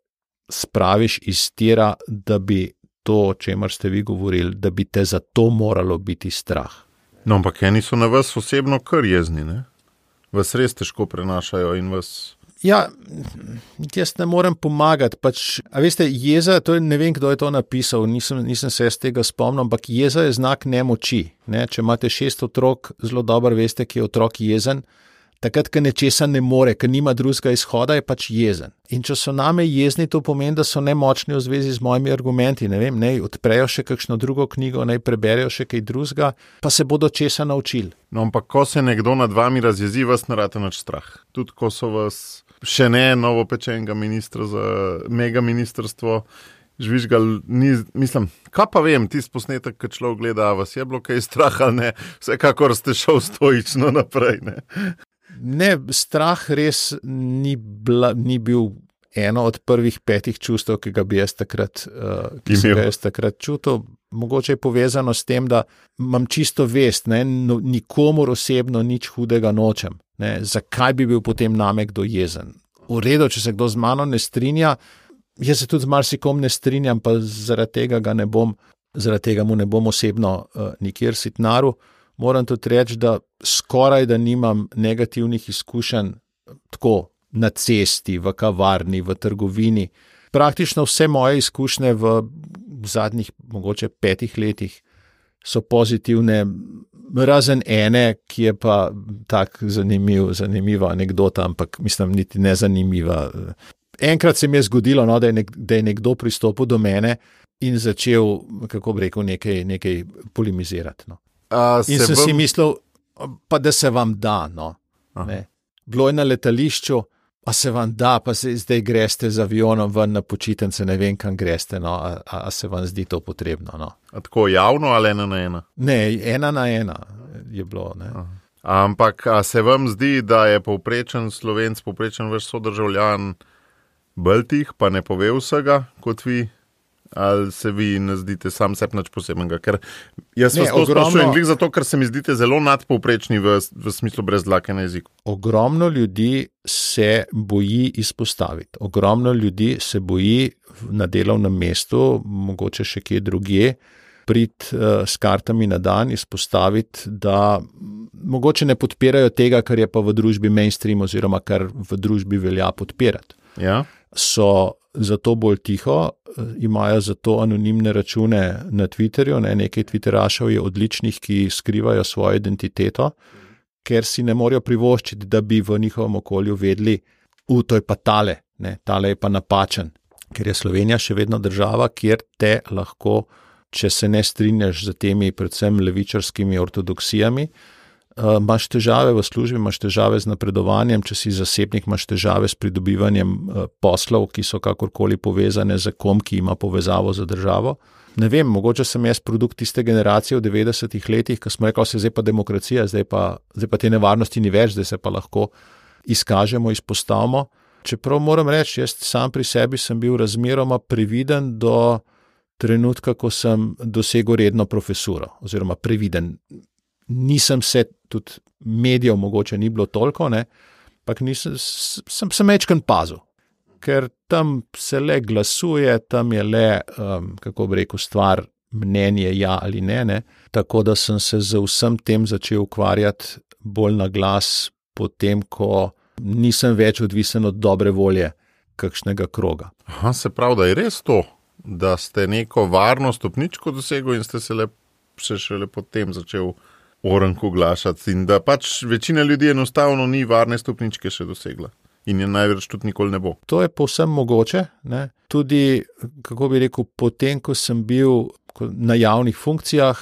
spraviš iz tira, da bi to, o čemer ste vi govorili, da bi te za to moralo biti strah. No, ampak eni so na vas osebno kar jezni, ne? vas res težko prenašajo in vas. Ja, jaz ne morem pomagati. Pač, veste, jeza, je, ne vem, kdo je to napisal, nisem, nisem se tega spomnil, ampak jeza je znak nemoči. Ne? Če imate šest otrok, zelo dobro veste, ki je otrok jezen. Takrat, ko nečesa ne more, ker nima drugega izhoda, je pač jezen. In če so name jezni, to pomeni, da so nemočni v zvezi z mojimi argumenti. Ne vem, naj odprejo še kakšno drugo knjigo, naj preberejo še kaj drugega, pa se bodo česa naučili. No, ampak ko se nekdo nad vami razjezi, vas narate nač strah. Tudi ko so vas še ne novo pečenega ministra za mega ministrstvo. Žvižgal, ni, mislim, kaj pa vem, ti posnetek, ki človek gleda, vas je bilo kaj strah ali ne, vsekakor ste šel stoično naprej. Ne, ne strah res ni, bla, ni bil eno od prvih petih čustev, ki ga bi jaz takrat, uh, jaz takrat čutil. Mogoče je povezano s tem, da imam čisto vest, da no, nikomor osebno nič hudega nočem. Ne, zakaj bi bil potem name kdo jezen? V redu, če se kdo z mano ne strinja, jaz se tudi z marsikom ne strinjam, pa zaradi tega ga ne bom, zaradi tega mu ne bom osebno uh, nikjer sitnaru. Moram tudi reči, da skoraj da nimam negativnih izkušenj tako na cesti, v kavarni, v trgovini. Praktično vse moje izkušnje v zadnjih, mogoče petih letih, so pozitivne, razen ene, ki je pa tako zanimiv, zanimiva anekdota, ampak mislim, niti ne zanimiva. Enkrat se mi je zgodilo, no, da, je nek, da je nekdo pristopil do mene in začel, kako bi rekel, nekaj, nekaj polemizirati. No. In sem vam... si mislil, pa da se vam da. No, Bilo je na letališču, A se vam da, pa se zdaj greste z avionom ven na počitnice, ne vem, kam greste, no, a, a se vam zdi to potrebno. No. Tako javno ali ena na ena? Ne, ena na ena je bilo. Ampak se vam zdi, da je povprečen slovenc, povprečen vaš sodržavljan, bolj tih, pa ne pove vsega kot vi? Ali se vi ne zdite sam sebi nič posebnega. Ker jaz ne, vas to ogromno, sprašujem, glede zato, ker se mi zdite zelo nadpovprečni v, v smislu brez dlake na jeziku. Ogromno ljudi se boji izpostaviti, ogromno ljudi se boji na delovnem mestu, mogoče še kje drugje. Prid uh, s kartami na dan, izpostaviti, da mogoče ne podpirajo tega, kar je pa v družbi mainstream, oziroma kar v družbi velja podpirati. Ja. So zato bolj tiho, imajo zato anonimne račune na Twitterju. Ne, nekaj Twitterašov je odličnih, ki skrivajo svojo identiteto, ker si ne morejo privoščiti, da bi v njihovem okolju vedeli, da to je pa tale, ne, tale je pa napačen. Ker je Slovenija še vedno država, kjer te lahko, če se ne strinjaš z temi, predvsem levičarskimi ortodoksijami, imaš težave v službi, imaš težave z napredovanjem, če si zasebnik, imaš težave s pridobivanjem uh, poslov, ki so kakorkoli povezane z kom, ki ima povezavo z državo. Ne vem, mogoče sem jaz produkt tiste generacije v 90-ih letih, ko smo rekli, da je zdaj pa demokracija, zdaj pa, zdaj pa te nevarnosti ni več, zdaj se pa lahko izkažemo, izpostavimo. Čeprav moram reči, jaz sam pri sebi sem bil razmeroma previden do trenutka, ko sem dosegel redno profesuro, oziroma previden. Nisem se tudi medijev, mogoče ni bilo toliko, ampak sem, sem večkrat pazil, ker tam se le glasuje, tam je le, um, kako bi rekel, stvar mnenje, ja ali ne, ne. Tako da sem se z vsem tem začel ukvarjati bolj na glas, potem ko nisem več odvisen od dobre volje kakšnega kroga. Aha, se pravi, da je res to, da ste neko varno stopničko dosegli in ste se le, še šele potem začel oranku glašati, in da pač večina ljudi enostavno ni varne stopničke še dosegla. In je največ tudi nikoli ne bo. To je povsem mogoče. Ne? Tudi, kako bi rekel, potem, ko sem bil na javnih funkcijah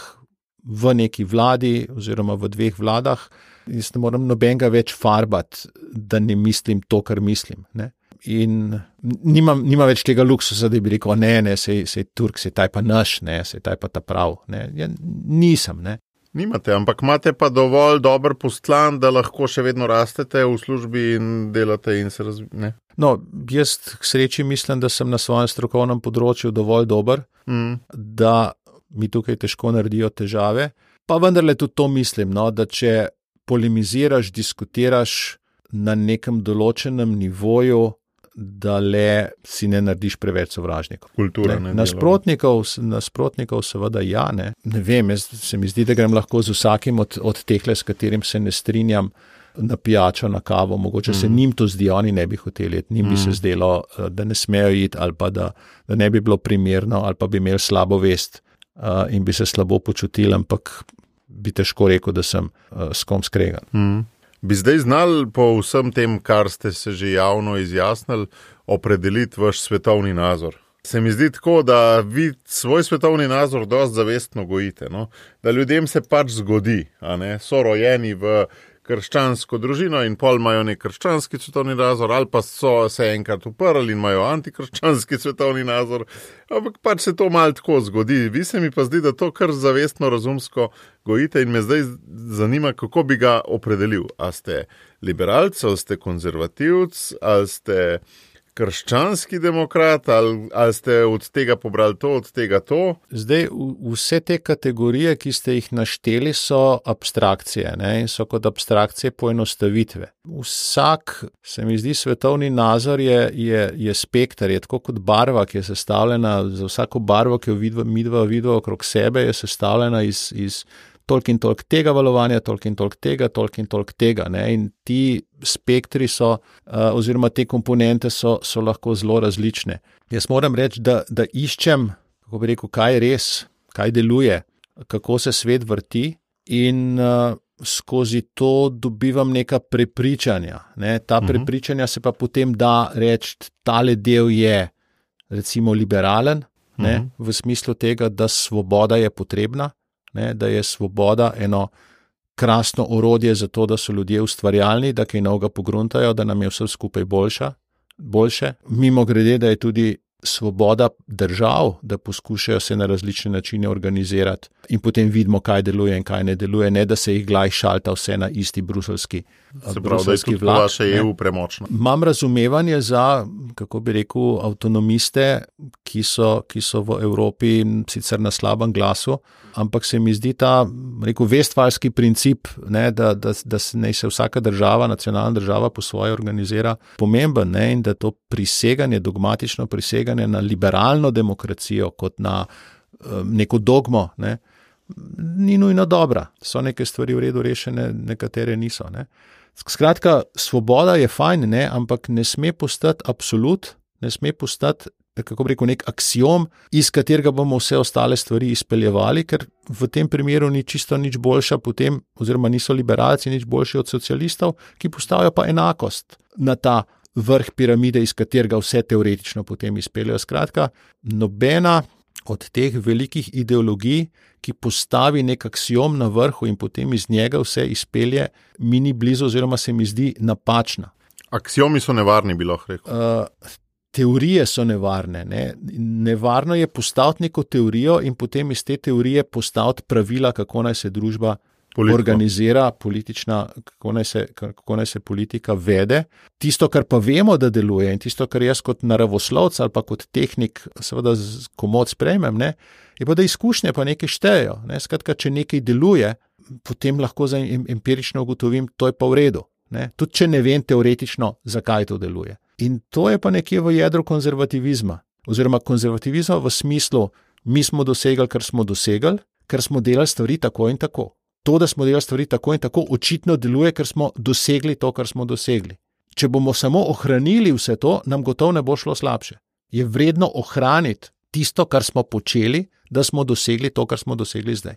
v neki vladi, oziroma v dveh vladah, jaz ne morem nobenega več farbati, da ne mislim to, kar mislim. Ne? In nimam, nima več tega luksusa, da bi rekel, ne, ne, sej, sej Turk, sej taj pa naš, ne, sej taj pa ta prav. Ja, nisem. Ne? Nimate, ampak imate pa dovolj dober postlan, da lahko še vedno rastete v službi in delate in se razvijate. No, jaz k sreči mislim, da sem na svojem strokovnem področju dovolj dober, mm. da mi tukaj težko naredijo težave. Pa vendarle tudi to mislim, no, da če polemiziraš, diskutiraš na nekem določenem nivoju, da le si ne narediš preveč sovražnikov. Kultura, ne, nasprotnikov, nasprotnikov, seveda, ja. Ne. ne vem, jaz se mi zdi, da grem lahko z vsakim od, od teh, s katerim se ne strinjam. Na pijačo, na kavo, mogoče mm. se njim to zdi, oni ne bi hoteli, njim mm. bi se mm. zdelo, eh, da ne smejo iti, ali pa da, da ne bi bilo primerno, ali pa bi imeli slabo vest uh, in bi se slabo počutili, ampak bi težko rekel, da sem uh, s kom skregan. Mm. Bi zdaj znali po vsem tem, kar ste se že javno izjasnili, opredeliti vaš svetovni nazor? Se mi zdi tako, da vi svoj svetovni nazor dosti zavestno gojite. No? Da ljudem se pač zgodi, so rojeni v krščansko družino in pol imajo nek krščanski svetovni nazor, ali pa so se enkrat uprli in imajo antikrščanski svetovni nazor. Ampak pač se to malo tako zgodi. Vi se mi pa zdi, da to kar zavestno, razumsko gojite in me zdaj zanima, kako bi ga opredelil. A ste liberalci, ali ste konzervativci, ali ste krščanski demokrat, ali, ali ste od tega pobrali to, od tega to? Zdaj, vse te kategorije, ki ste jih našteli, so abstrakcije ne? in so kot abstrakcije poenostavitve. Vsak, se mi zdi, svetovni nazor je, je, je spektr, je tako kot barva, ki je sestavljena, za vsako barvo, ki jo vidva vidva okrog sebe, je sestavljena iz. iz Tolk in tolk tega valovanja, tolk in tolk tega, tolk in tolk tega. Ne? In ti spektri so, uh, oziroma te komponente so, so lahko zelo različne. Jaz moram reči, da, da iščem, kako bi rekel, kaj je res, kaj deluje, kako se svet vrti, in uh, skozi to dobivam neka prepričanja. Ne? Ta uh mhm. -huh. prepričanja se pa potem da reči, da ta del je, recimo, liberalen, uh -huh. v smislu tega, da svoboda je potrebna ne, da je svoboda eno krasno orodje za to, da so ljudje ustvarjalni, da kaj novega pogruntajo, da nam je vse skupaj boljša, boljše. Mimo grede, da je tudi svoboda držav, da poskušajo se na različne načine organizirati in potem vidimo, kaj deluje in kaj ne deluje, ne da se jih glaj šalta vse na isti bruselski vlak. Se pravi, da je tudi vaše EU premočno. Imam razumevanje za, kako bi rekel, avtonomiste, ki so, ki so v Evropi sicer na slabem glasu, ampak se mi zdi ta, rekel, vestvalski princip, ne, da, da, da se ne se vsaka država, nacionalna država po svoje organizira, pomemben ne, in da to priseganje, dogmatično priseganje na liberalno demokracijo kot na um, neko dogmo, ne, ni nujno dobra. So neke stvari v redu rešene, nekatere niso. Ne. Skratka, svoboda je fajn, ne, ampak ne sme postati absolut, ne sme postati kako bi rekel, nek axiom, iz katerega bomo vse ostale stvari izpeljevali, ker v tem primeru ni čisto nič boljša, potem, oziroma niso liberalci nič boljši od socialistov, ki postavijo pa enakost na ta vrh piramide, iz katerega vse teoretično potem izpeljejo. Skratka, nobena od teh velikih ideologij, ki postavi nek axiom na vrhu in potem iz njega vse izpelje, mi ni blizu, oziroma se mi zdi napačna. Axiomi so nevarni, bi lahko rekel. Uh, teorije so nevarne. Ne? Nevarno je postaviti neko teorijo in potem iz te teorije postaviti pravila, kako naj se družba Politiko. organizira, politična, kako naj, se, kako naj se politika vede. Tisto, kar pa vemo, da deluje in tisto, kar jaz kot naravoslovec ali pa kot tehnik, seveda, komod sprejmem, ne? je pa da izkušnje pa nekaj štejejo. Ne? Skratka, če nekaj deluje, potem lahko za empirično ugotovim, da je pa v redu. Tudi če ne vem teoretično, zakaj to deluje. In to je pa nekje v jedru konzervativizma. Oziroma konzervativizma v smislu, mi smo dosegli, kar smo dosegli, ker smo delali stvari tako in tako. To, da smo delali stvari tako in tako, očitno deluje, ker smo dosegli to, kar smo dosegli. Če bomo samo ohranili vse to, nam gotovo ne bo šlo slabše. Je vredno ohraniti tisto, kar smo počeli, da smo dosegli to, kar smo dosegli zdaj.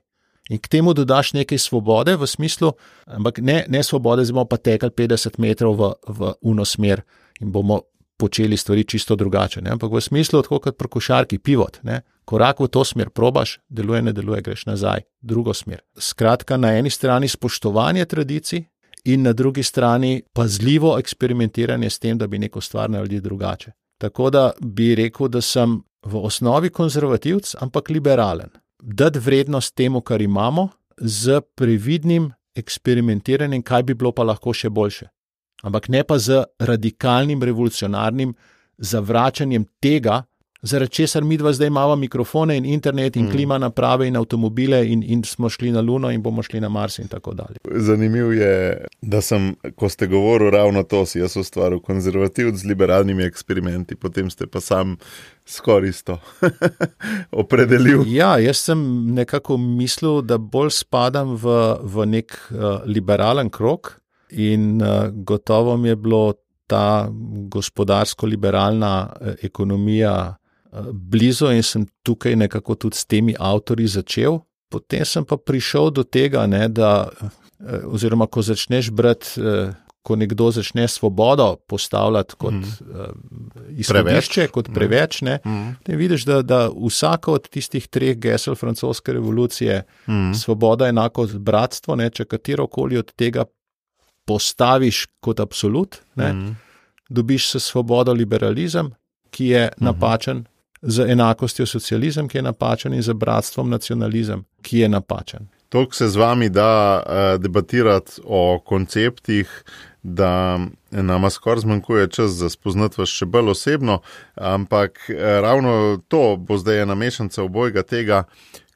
In k temu dodaš nekaj svobode, v smislu, ampak ne, ne svobode, zdaj bomo pa tekli 50 metrov v, v uno smer in bomo počeli stvari čisto drugače. Ne? Ampak v smislu, tako kot pri košarki, pivot. Ne? Korak v to smer probaš, deluje, ne deluje, greš nazaj, drugo smer. Skratka, na eni strani spoštovanje tradicij. In na drugi strani pazljivo eksperimentiranje s tem, da bi neko stvar naredili drugače. Tako da bi rekel, da sem v osnovi konzervativc, ampak liberalen. Dati vrednost temu, kar imamo, z previdnim eksperimentiranjem, kaj bi bilo pa lahko še boljše ampak ne pa z radikalnim, revolucionarnim zavračanjem tega, zaradi česar mi dva zdaj imamo mikrofone in internet in mm. klima naprave in avtomobile in, in smo šli na Luno in bomo šli na Mars in tako dalje. Zanimivo je, da sem, ko ste govorili ravno to, si jaz ustvaril konzervativc z liberalnimi eksperimenti, potem ste pa sam. Skoraj isto, opredelil. Ja, jaz sem nekako mislil, da bolj spadam v, v nek uh, liberalen krok, In uh, gotovo mi je bilo ta gospodarsko-liberalna uh, ekonomija blizu, in sem tukaj nekako tudi s temi avtori začel. Potem sem pa prišel do tega, ne, da, uh, oziroma ko začneš brati. Uh, Ko nekdo začne svobodo postavljati kot mm. izhodišče, kot mhm. preveč, ne, mm. vidiš, da, da vsaka od tistih treh gesel francoske revolucije, mm. svoboda enako bratstvo, ne, če katero koli od tega postaviš kot absolut, ne, mm. dobiš se svobodo liberalizem, ki je mm napačen, z enakostjo socializem, ki je napačen, in z bratstvom nacionalizem, ki je napačen. Toliko se z vami da uh, debatirati o konceptih, da nam skoraj zmanjkuje čas za spoznati vas še bolj osebno, ampak uh, ravno to bo zdaj ena mešanica obojega tega.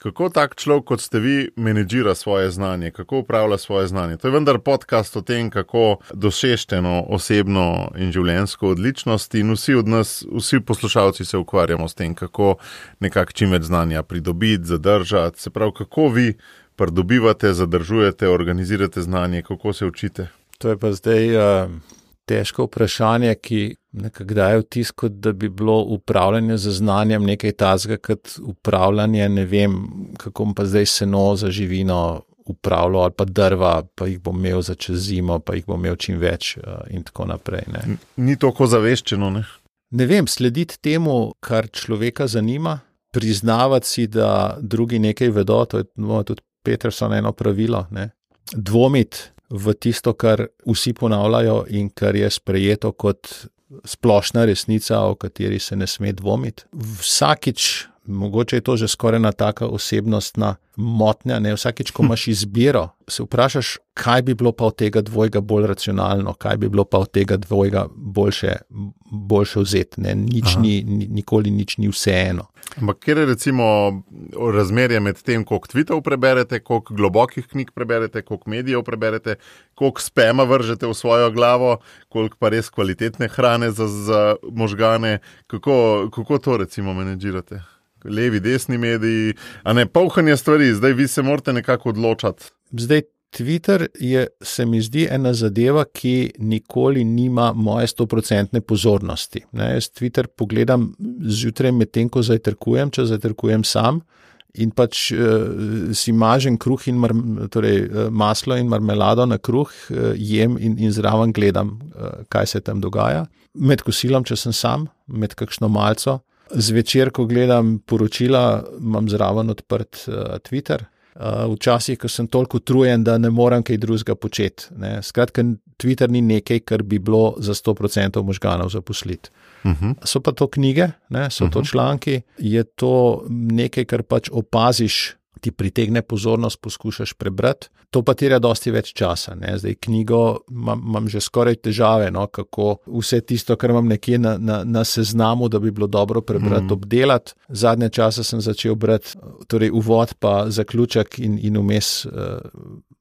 Kako tak človek, kot ste vi, menedžira svoje znanje, kako upravlja svoje znanje? To je vendar podcast o tem, kako doseženo osebno in življenjsko odličnost, in vsi od nas, vsi poslušalci se ukvarjamo s tem, kako nekako čim več znanja pridobiti, zadržati. Se pravi, kako vi pridobivate, zadržujete, organizirate znanje, kako se učite. To je pa zdaj. Uh težko vprašanje, ki nekako daje vtis, da bi bilo upravljanje z znanjem nekaj tazga, kot upravljanje, ne vem, kako pa zdaj seno za živino upravljalo, ali pa drva, pa jih bom imel za čez zimo, pa jih bom imel čim več uh, in tako naprej. Ne. Ni tako zaveščeno. Ne? ne vem, slediti temu, kar človeka zanima, priznavati si, da drugi nekaj vedo, to je no, tudi Peterson eno pravilo. Ne. Dvomiti v tisto, kar vsi ponavljajo in kar je sprejeto kot splošna resnica, o kateri se ne sme dvomiti. Vsakič, mogoče je to že skoraj ena taka osebnostna motnja, ne vsakič, ko imaš izbiro, se vprašaš, kaj bi bilo pa od tega dvojega bolj racionalno, kaj bi bilo pa od tega dvojega boljše, boljše vzeti. Nič ni, nikoli nič ni vseeno. Ampak kje je recimo razmerje med tem, koliko tvitev preberete, koliko globokih knjig preberete, koliko medijev preberete, koliko spema vržete v svojo glavo, koliko pa res kvalitetne hrane za, za možgane, kako, kako to recimo menedžirate? Levi, desni mediji, a ne pauhanje stvari, zdaj vi se morate nekako odločati. Zdaj, Twitter je, se mi zdi, ena zadeva, ki nikoli nima moje stoprocentne pozornosti. Ne, jaz Twitter pogledam zjutraj, medtem ko zajtrkujem, če zajtrkujem sam. In pač uh, si mažem kruh in mar, torej, uh, maslo in marmelado na kruh, uh, jem in, in zraven gledam, uh, kaj se tam dogaja. Med kosilom, če sem sam, med kakšno malco, Zvečer, ko gledam poročila, imam zraven odprt uh, Twitter. Uh, včasih, ko sem toliko utrujen, da ne morem kaj drugega početi. Ne. Skratka, Twitter ni nekaj, kar bi bilo za 100% možganov zaposliti. Uh Mhm. -huh. So pa to knjige, ne, so uh -huh. to članki, je to nekaj, kar pač opaziš, ti pritegne pozornost, poskušaš prebrati. To pa terja dosti več časa. Ne. Zdaj, knjigo imam, imam že skoraj težave, no, kako vse tisto, kar imam nekje na, na, na seznamu, da bi bilo dobro prebrati, -huh. obdelati. Zadnje čase sem začel brati, torej uvod, pa zaključek in, in vmes uh,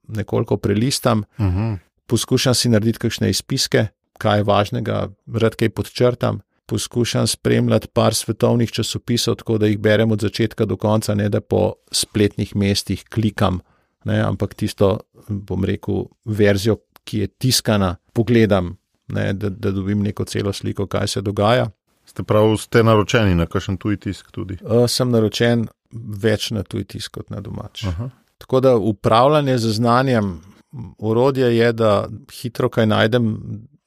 nekoliko prelistam. Uh -huh. Poskušam si narediti kakšne izpiske, kaj je važnega, rad kaj podčrtam. Poskušam spremljati par svetovnih časopisov, tako da jih berem od začetka do konca, ne da po spletnih mestih klikam, ne, ampak tisto, bom rekel, verzijo, ki je tiskana, pogledam, ne, da, da dobim neko celo sliko, kaj se dogaja. Ste prav, ste naročeni na kakšen tuj tisk tudi? Uh, sem naročen več na tuj tisk kot na domač. Aha. Tako da upravljanje z znanjem, urodje je, da hitro kaj najdem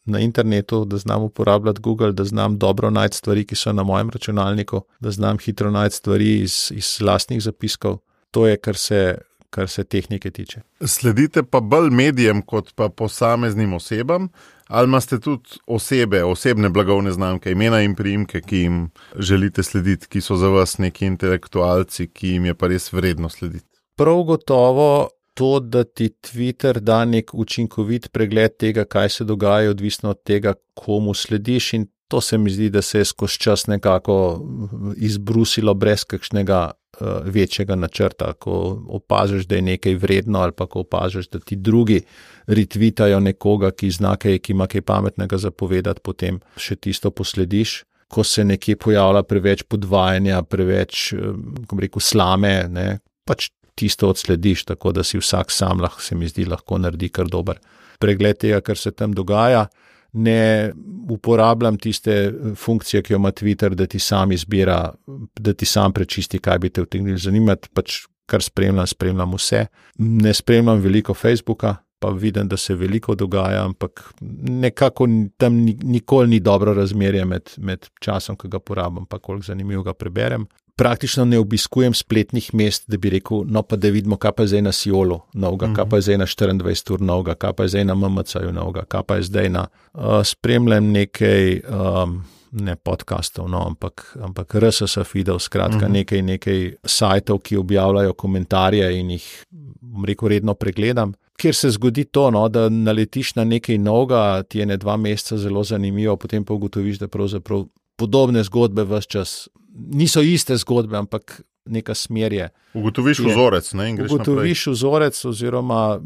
na internetu, da znam uporabljati Google, da znam dobro najti stvari, ki so na mojem računalniku, da znam hitro najti stvari iz, iz lastnih zapiskov. To je, kar se, kar se tehnike tiče. Sledite pa bolj medijem kot pa posameznim osebam, ali imate tudi osebe, osebne blagovne znamke, imena in priimke, ki jim želite slediti, ki so za vas neki intelektualci, ki jim je pa res vredno slediti. Prav gotovo to, da ti Twitter da nek učinkovit pregled tega, kaj se dogaja, odvisno od tega, komu slediš. In to se mi zdi, da se je skozi čas nekako izbrusilo brez kakšnega uh, večjega načrta. Ko opaziš, da je nekaj vredno, ali pa ko opaziš, da ti drugi retvitajo nekoga, ki zna kaj, ki ima kaj pametnega zapovedati, potem še tisto poslediš. Ko se nekje pojavlja preveč podvajanja, preveč, kako rekel, slame, ne, pač tisto odslediš, tako da si vsak sam lahko, se mi zdi, lahko naredi kar dober pregled tega, kar se tam dogaja. Ne uporabljam tiste funkcije, ki jo ima Twitter, da ti sam izbira, da ti sam prečisti, kaj bi te vtegnili zanimati. Pač kar spremljam, spremljam vse. Ne spremljam veliko Facebooka, pa vidim, da se veliko dogaja, ampak nekako tam nikoli ni dobro razmerje med, med časom, ki ga porabim, pa koliko zanimivega preberem praktično ne obiskujem spletnih mest, da bi rekel, no pa da vidimo, kaj pa je zdaj na Siolu novega, uh -huh. kaj pa je zdaj na 24 ur novega, kaj pa je zdaj na MMC-ju novega, kaj pa je zdaj na. Uh, spremljam nekaj. Um, Ne podkastov, no, ampak, ampak RSS feedov, skratka, uh -huh. nekaj, nekaj sajtov, ki objavljajo komentarje in jih, rekel, redno pregledam. Ker se zgodi to, no, da naletiš na nekaj novega, ti je ne dva meseca zelo zanimivo, potem pa ugotoviš, da pravzaprav podobne zgodbe v vse čas niso iste zgodbe, ampak neka smer je. Ugotoviš vzorec, ne, greš naprej. Ugotoviš vzorec, oziroma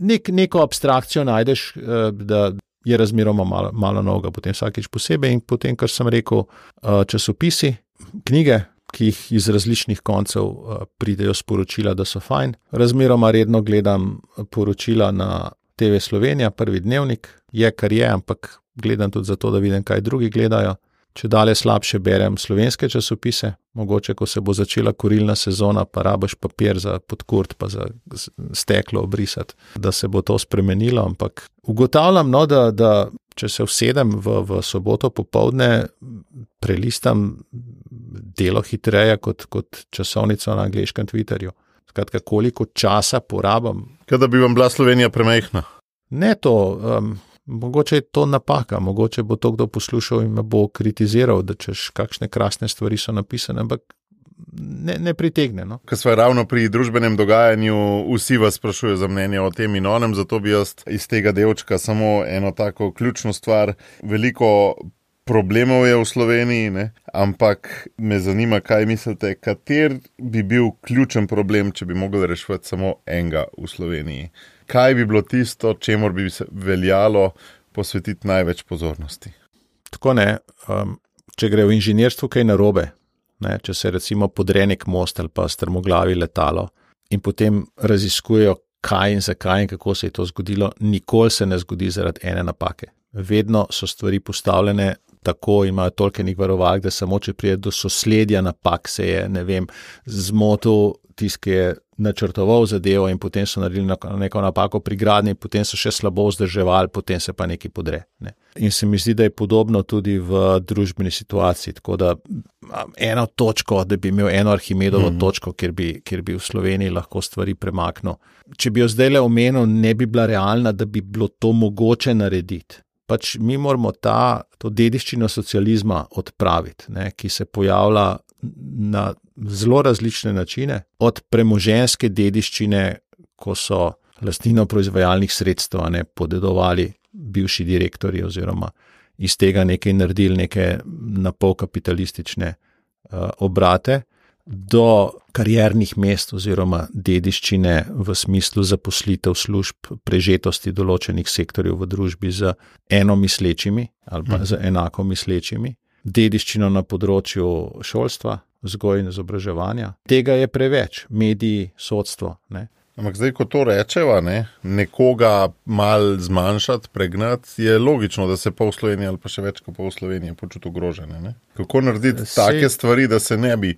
nek, neko abstrakcijo najdeš, da je razmeroma malo, malo novega, potem vsakeč posebej in potem, kar sem rekel, časopisi, knjige. Ki jih iz različnih koncev pridejo sporočila, da so fajn. Razmeroma redno gledam poročila na TV Slovenija, prvi dnevnik, je kar je, ampak gledam tudi zato, da vidim, kaj drugi gledajo. Če dalje slabše berem slovenske časopise, mogoče, ko se bo začela kurilna sezona, pa rabaš papir za podkurt, pa za steklo obrisati, da se bo to spremenilo. Ampak ugotavljam, no, da, da če se usedem v, v soboto popovdne, prelistam delo hitreje kot, kot časovnico na angliškem Twitterju. Skratka, koliko časa porabim. Kaj da bi vam bila Slovenija premehna? Ne to. Um, Mogoče je to napaka, mogoče bo to kdo poslušal in me bo kritiziral, da češ kakšne krasne stvari so napisane, ampak ne, ne pritegne. No. Ker smo ravno pri družbenem dogajanju, vsi vas sprašujejo za mnenje o tem in onem, zato bi jaz iz tega delčka samo eno tako ključno stvar. Veliko problemov je v Sloveniji, ne? ampak me zanima, kaj mislite, kater bi bil ključen problem, če bi mogli rešiti samo enega v Sloveniji kaj bi bilo tisto, čemu bi se veljalo posvetiti največ pozornosti. Tako ne. Um, če gre v inženirstvu kaj narobe, ne, če se recimo podre nek most ali pa strmoglavi letalo in potem raziskujejo, kaj in zakaj in kako se je to zgodilo, nikoli se ne zgodi zaradi ene napake. Vedno so stvari postavljene. Tako imajo tolkenih varovalk, da samo če pride do sosledja napak, se je, ne vem, zmotil tisti, ki je načrtoval zadevo, in potem so naredili neko napako pri gradnji, potem so še slabo vzdrževali, potem se pa nekaj podre. Ne. In se mi zdi, da je podobno tudi v družbeni situaciji. Tako da eno točko, da bi imel eno Arhimedovo mm -hmm. točko, kjer bi, kjer bi v Sloveniji lahko stvari premaknil. Če bi jo zdaj le omenil, ne bi bila realna, da bi bilo to mogoče narediti. Pač mi moramo ta, to dediščino socializma odpraviti, ne, ki se pojavlja na zelo različne načine, od premoženske dediščine, ko so lastnino proizvajalnih sredstev ne, podedovali bivši direktori oziroma iz tega nekaj naredili, neke napolkapitalistične uh, obrate, do kariernih mest oziroma dediščine v smislu zaposlitev služb, prežetosti določenih sektorjev v družbi z enomislečimi ali pa z enako mislečimi, dediščino na področju šolstva, vzgoja in izobraževanja. Tega je preveč, mediji, sodstvo. Ne. Ampak zdaj, ko to rečeva, ne, nekoga mal zmanjšati, pregnati, je logično, da se pol Slovenije ali pa še več kot pol Slovenije počuti ogrožene. Ne. Kako narediti se, take stvari, da se ne bi?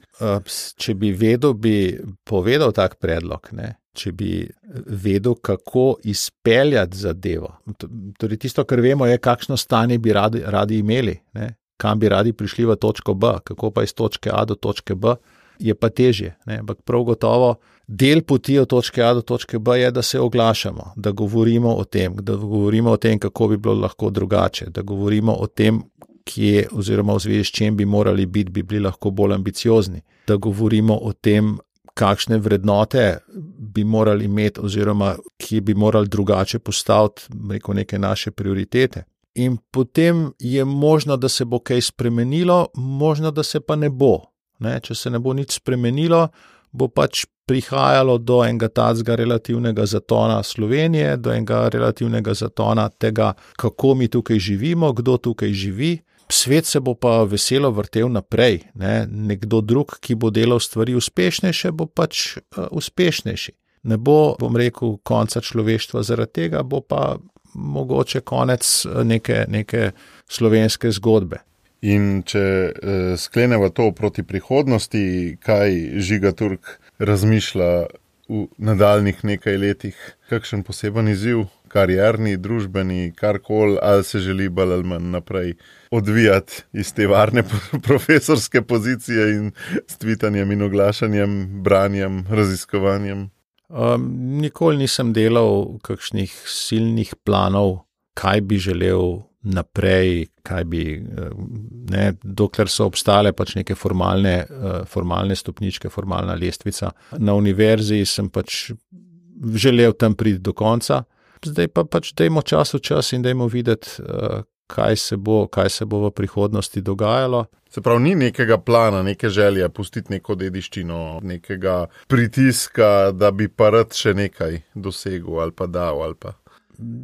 Če bi vedel, bi povedal tak predlog. Ne. Če bi vedel, kako izpeljati zadevo. Torej, tisto, kar vemo, je, kakšno stanje bi radi, radi imeli, ne. kam bi radi prišli v točko B, kako pa iz točke A do točke B, je pa težje. Ampak prav gotovo del poti od točke A do točke B je, da se oglašamo, da govorimo o tem, da govorimo o tem, kako bi bilo lahko drugače, da govorimo o tem, kje oziroma v zvezi s čim bi morali biti, bi bili lahko bolj ambiciozni, da govorimo o tem, kakšne vrednote bi morali imeti oziroma kje bi morali drugače postaviti neko neke naše prioritete. In potem je možno, da se bo kaj spremenilo, možno, da se pa ne bo. Ne, če se ne bo nič spremenilo, bo pač prihajalo do enega tacga relativnega zatona Slovenije, do enega relativnega zatona tega, kako mi tukaj živimo, kdo tukaj živi. Svet se bo pa veselo vrtel naprej. Ne? Nekdo drug, ki bo delal stvari uspešnejše, bo pač uh, uspešnejši. Ne bo, bom rekel, konca človeštva zaradi tega, bo pa mogoče konec neke, neke slovenske zgodbe. In če uh, sklenemo to proti prihodnosti, kaj žiga Turk razmišlja v nadaljnih nekaj letih, kakšen poseben izziv, karjerni, družbeni, karkoli, ali se želi bolj ali manj naprej odvijati iz te varne profesorske pozicije in s tvitanjem in oglašanjem, branjem, raziskovanjem. Um, nikoli nisem delal kakšnih silnih planov, kaj bi želel naprej, kaj bi, eh, ne, dokler so obstale pač neke formalne, eh, formalne stopničke, formalna lestvica. Na univerzi sem pač želel tam priti do konca, zdaj pa pač dajmo čas v čas in dajmo videti, eh, kaj se bo, kaj se bo v prihodnosti dogajalo. Se pravi, ni nekega plana, neke želje, pustiti neko dediščino, nekega pritiska, da bi pa rad še nekaj dosegel ali pa dal. Ali pa.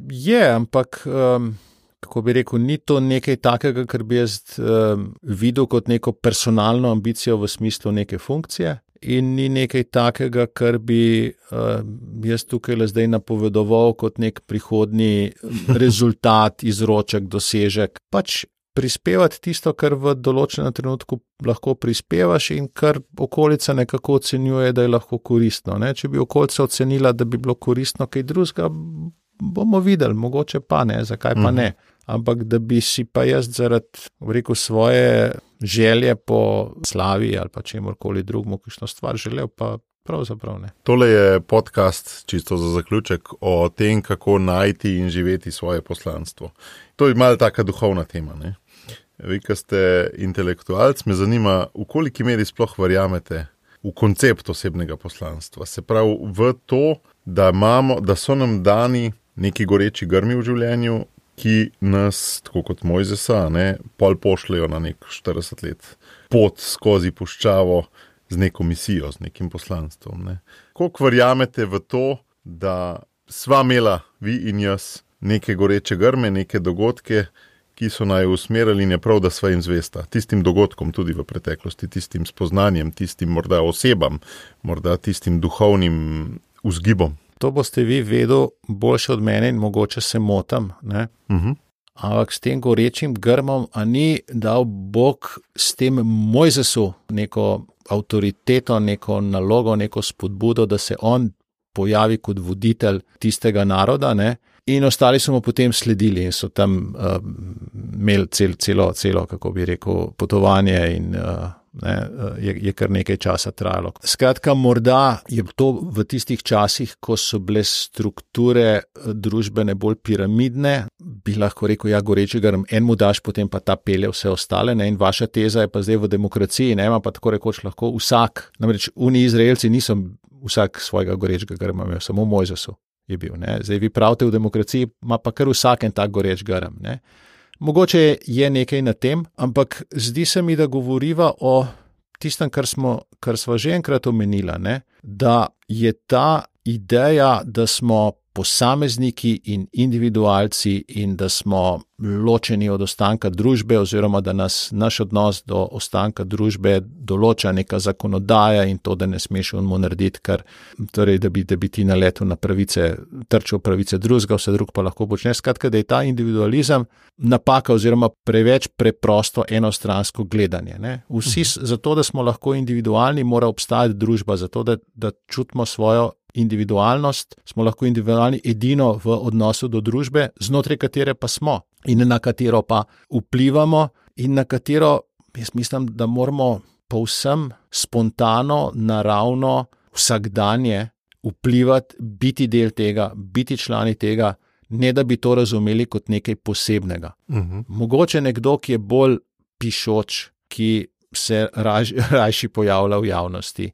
Je, ampak. Um, kako bi rekel, ni to nekaj takega, kar bi jaz uh, videl kot neko personalno ambicijo v smislu neke funkcije. In ni nekaj takega, kar bi uh, jaz tukaj le zdaj napovedoval kot nek prihodni rezultat, izroček, dosežek. Pač prispevati tisto, kar v določenem trenutku lahko prispevaš in kar okolica nekako ocenjuje, da je lahko koristno. Ne? Če bi okolica ocenila, da bi bilo koristno kaj drugega, bomo videli, mogoče pa ne, zakaj pa ne. Ampak da bi si pa jaz zaradi rekel, svoje želje po slavi ali pa čemorkoli drugemu, kišno stvar želel, pa pravzaprav ne. Tole je podcast, čisto za zaključek, o tem, kako najti in živeti svoje poslanstvo. To je malo taka duhovna tema. Ne? Vi, ki ste intelektualci, me zanima, v koliki meri sploh verjamete v koncept osebnega poslanstva. Se pravi, v to, da, imamo, da so nam dani neki goreči grmi v življenju, ki nas, tako kot Mojzesa, ne, pol pošljajo na nek 40 let pot skozi puščavo z neko misijo, z nekim poslanstvom. Ne. Kako verjamete v to, da sva imela vi in jaz neke goreče grme, neke dogodke, ki so naj usmerili in je prav, da sva jim zvesta, tistim dogodkom tudi v preteklosti, tistim spoznanjem, tistim morda osebam, morda tistim duhovnim vzgibom to boste vi vedeli boljše od mene in mogoče se motim. Uh mhm. -huh. Ampak s tem gorečim grmom, a ni dal Bog s tem Mojzesu neko avtoriteto, neko nalogo, neko spodbudo, da se on pojavi kot voditelj tistega naroda. Ne? In ostali so mu potem sledili in so tam uh, imeli cel, celo, celo, kako bi rekel, potovanje in uh, ne, je, je kar nekaj časa trajalo. Skratka, morda je to v tistih časih, ko so bile strukture družbene bolj piramidne, bi lahko rekel, ja, goreči grm, en mu daš, potem pa ta pelje vse ostale. Ne, in vaša teza je pa zdaj v demokraciji, ne ima pa tako rekoč lahko vsak. Namreč oni Izraelci niso vsak svojega gorečega grma, imel samo Mojzesu je bil. Ne. Zdaj vi pravite v demokraciji, ima pa kar vsak en tak goreč grm. Mogoče je nekaj na tem, ampak zdi se mi, da govoriva o tistem, kar smo, kar smo že enkrat omenili, da je ta ideja, da smo posamezniki in individualci, in da smo ločeni od ostanka družbe, oziroma da nas naš odnos do ostanka družbe določa neka zakonodaja in to, da ne smeš unmo narediti, kar, torej, da, bi, da bi ti naletel na pravice, trčil pravice drugega, vse drugo pa lahko počneš. Skratka, da je ta individualizem napaka, oziroma preveč preprosto enostransko gledanje. Ne? Vsi, zato da smo lahko individualni, mora obstajati družba, zato da, da čutimo svojo individualnost, smo lahko individualni edino v odnosu do družbe, znotraj katere pa smo in na katero pa vplivamo, in na katero jaz mislim, da moramo povsem spontano, naravno, vsakdanje vplivati, biti del tega, biti člani tega, ne da bi to razumeli kot nekaj posebnega. Uh Mhm. -huh. Mogoče nekdo, ki je bolj pišoč, ki se raž, rajši pojavlja v javnosti,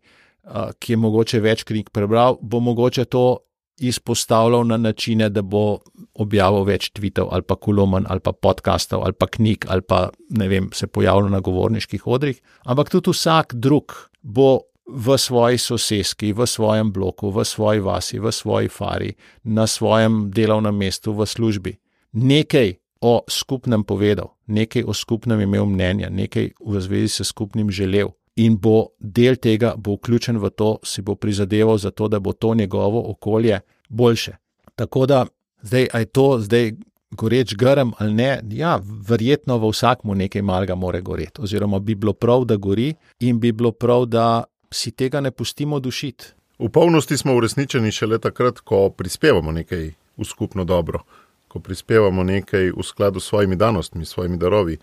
ki je mogoče več knjig prebral, bo mogoče to izpostavljal na načine, da bo objavil več tvitev ali pa kolumn ali pa podkastov ali pa knjig ali pa ne vem, se pojavljal na govorniških odrih. Ampak tudi vsak drug bo v svoji soseski, v svojem bloku, v svoji vasi, v svoji fari, na svojem delovnem mestu, v službi. Nekaj o skupnem povedal, nekaj o skupnem imel mnenja, nekaj v zvezi s skupnim želel in bo del tega, bo vključen v to, si bo prizadeval za to, da bo to njegovo okolje boljše. Tako da, zdaj, aj to zdaj goreč grem ali ne, ja, verjetno v vsakmu nekaj malega more goreti, oziroma bi bilo prav, da gori in bi bilo prav, da si tega ne pustimo dušiti. V polnosti smo uresničeni šele takrat, ko prispevamo nekaj v skupno dobro, ko prispevamo nekaj v skladu s svojimi danostmi, s svojimi darovi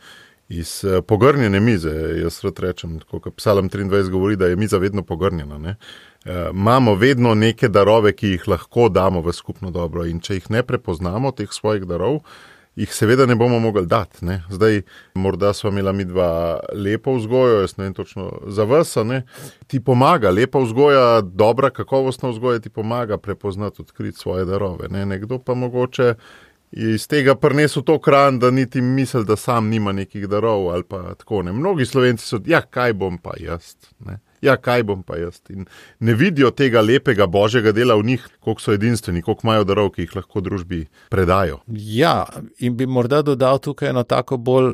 iz uh, pogrnjene mize. Jaz rad rečem, kot Psalm 23 govori, da je miza vedno pogrnjena. Uh, imamo vedno neke darove, ki jih lahko damo v skupno dobro, in če jih ne prepoznamo, teh svojih darov, jih seveda ne bomo mogli dati. Ne? Zdaj, morda smo imeli mi dva lepo vzgojo, jaz ne vem točno za vas, ne? ti pomaga, lepa vzgoja, dobra, kakovostna vzgoja ti pomaga prepoznati, odkriti svoje darove. Ne? Nekdo pa mogoče iz tega prinesel to kran, da niti misli, da sam nima nekih darov ali pa tako ne. Mnogi slovenci so, ja, kaj bom pa jaz. Ne? Ja, kaj bom pa jaz. In ne vidijo tega lepega božjega dela v njih, koliko so edinstveni, koliko imajo darov, ki jih lahko družbi predajo. Ja, in bi morda dodal tukaj eno tako bolj,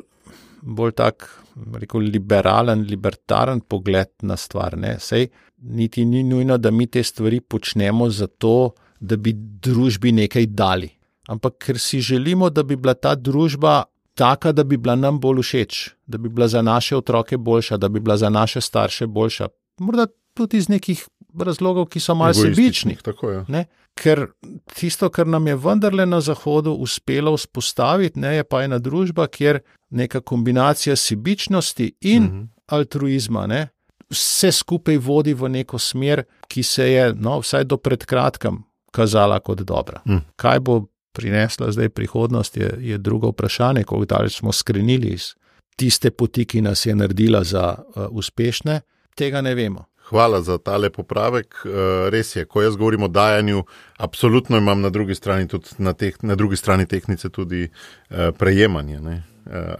bolj tak, rekel, liberalen, libertaren pogled na stvar. Ne? Sej niti ni nujno, da mi te stvari počnemo zato, da bi družbi nekaj dali ampak ker si želimo, da bi bila ta družba taka, da bi bila nam bolj všeč, da bi bila za naše otroke boljša, da bi bila za naše starše boljša. Morda tudi iz nekih razlogov, ki so malce sebični. Ker tisto, kar nam je vendarle na Zahodu uspelo vzpostaviti, ne, je pa ena družba, kjer neka kombinacija sebičnosti in uh -huh. altruizma. Ne, Vse skupaj vodi v neko smer, ki se je, no, vsaj do pred kratkim, kazala kot dobra. Mm. Kaj bo prinesla zdaj prihodnost, je, je drugo vprašanje, kako daleč smo skrenili iz tiste poti, ki nas je naredila za uh, uspešne, tega ne vemo. Hvala za tale popravek. Uh, res je, ko jaz govorim o dajanju, absolutno imam na drugi strani, na teh, na drugi strani tehnice tudi uh, prejemanje. Uh,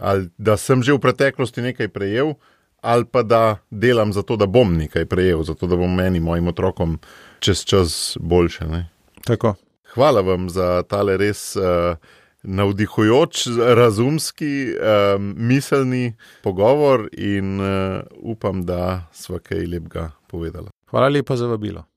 ali da sem že v preteklosti nekaj prejel, ali pa da delam za to, da bom nekaj prejel, zato da bom meni, mojim otrokom, čez čas boljše. Ne? Tako. Hvala vam za tale res uh, navdihujoč, razumski, uh, miselni pogovor in uh, upam, da sva kaj lepega povedala. Hvala lepa za vabilo.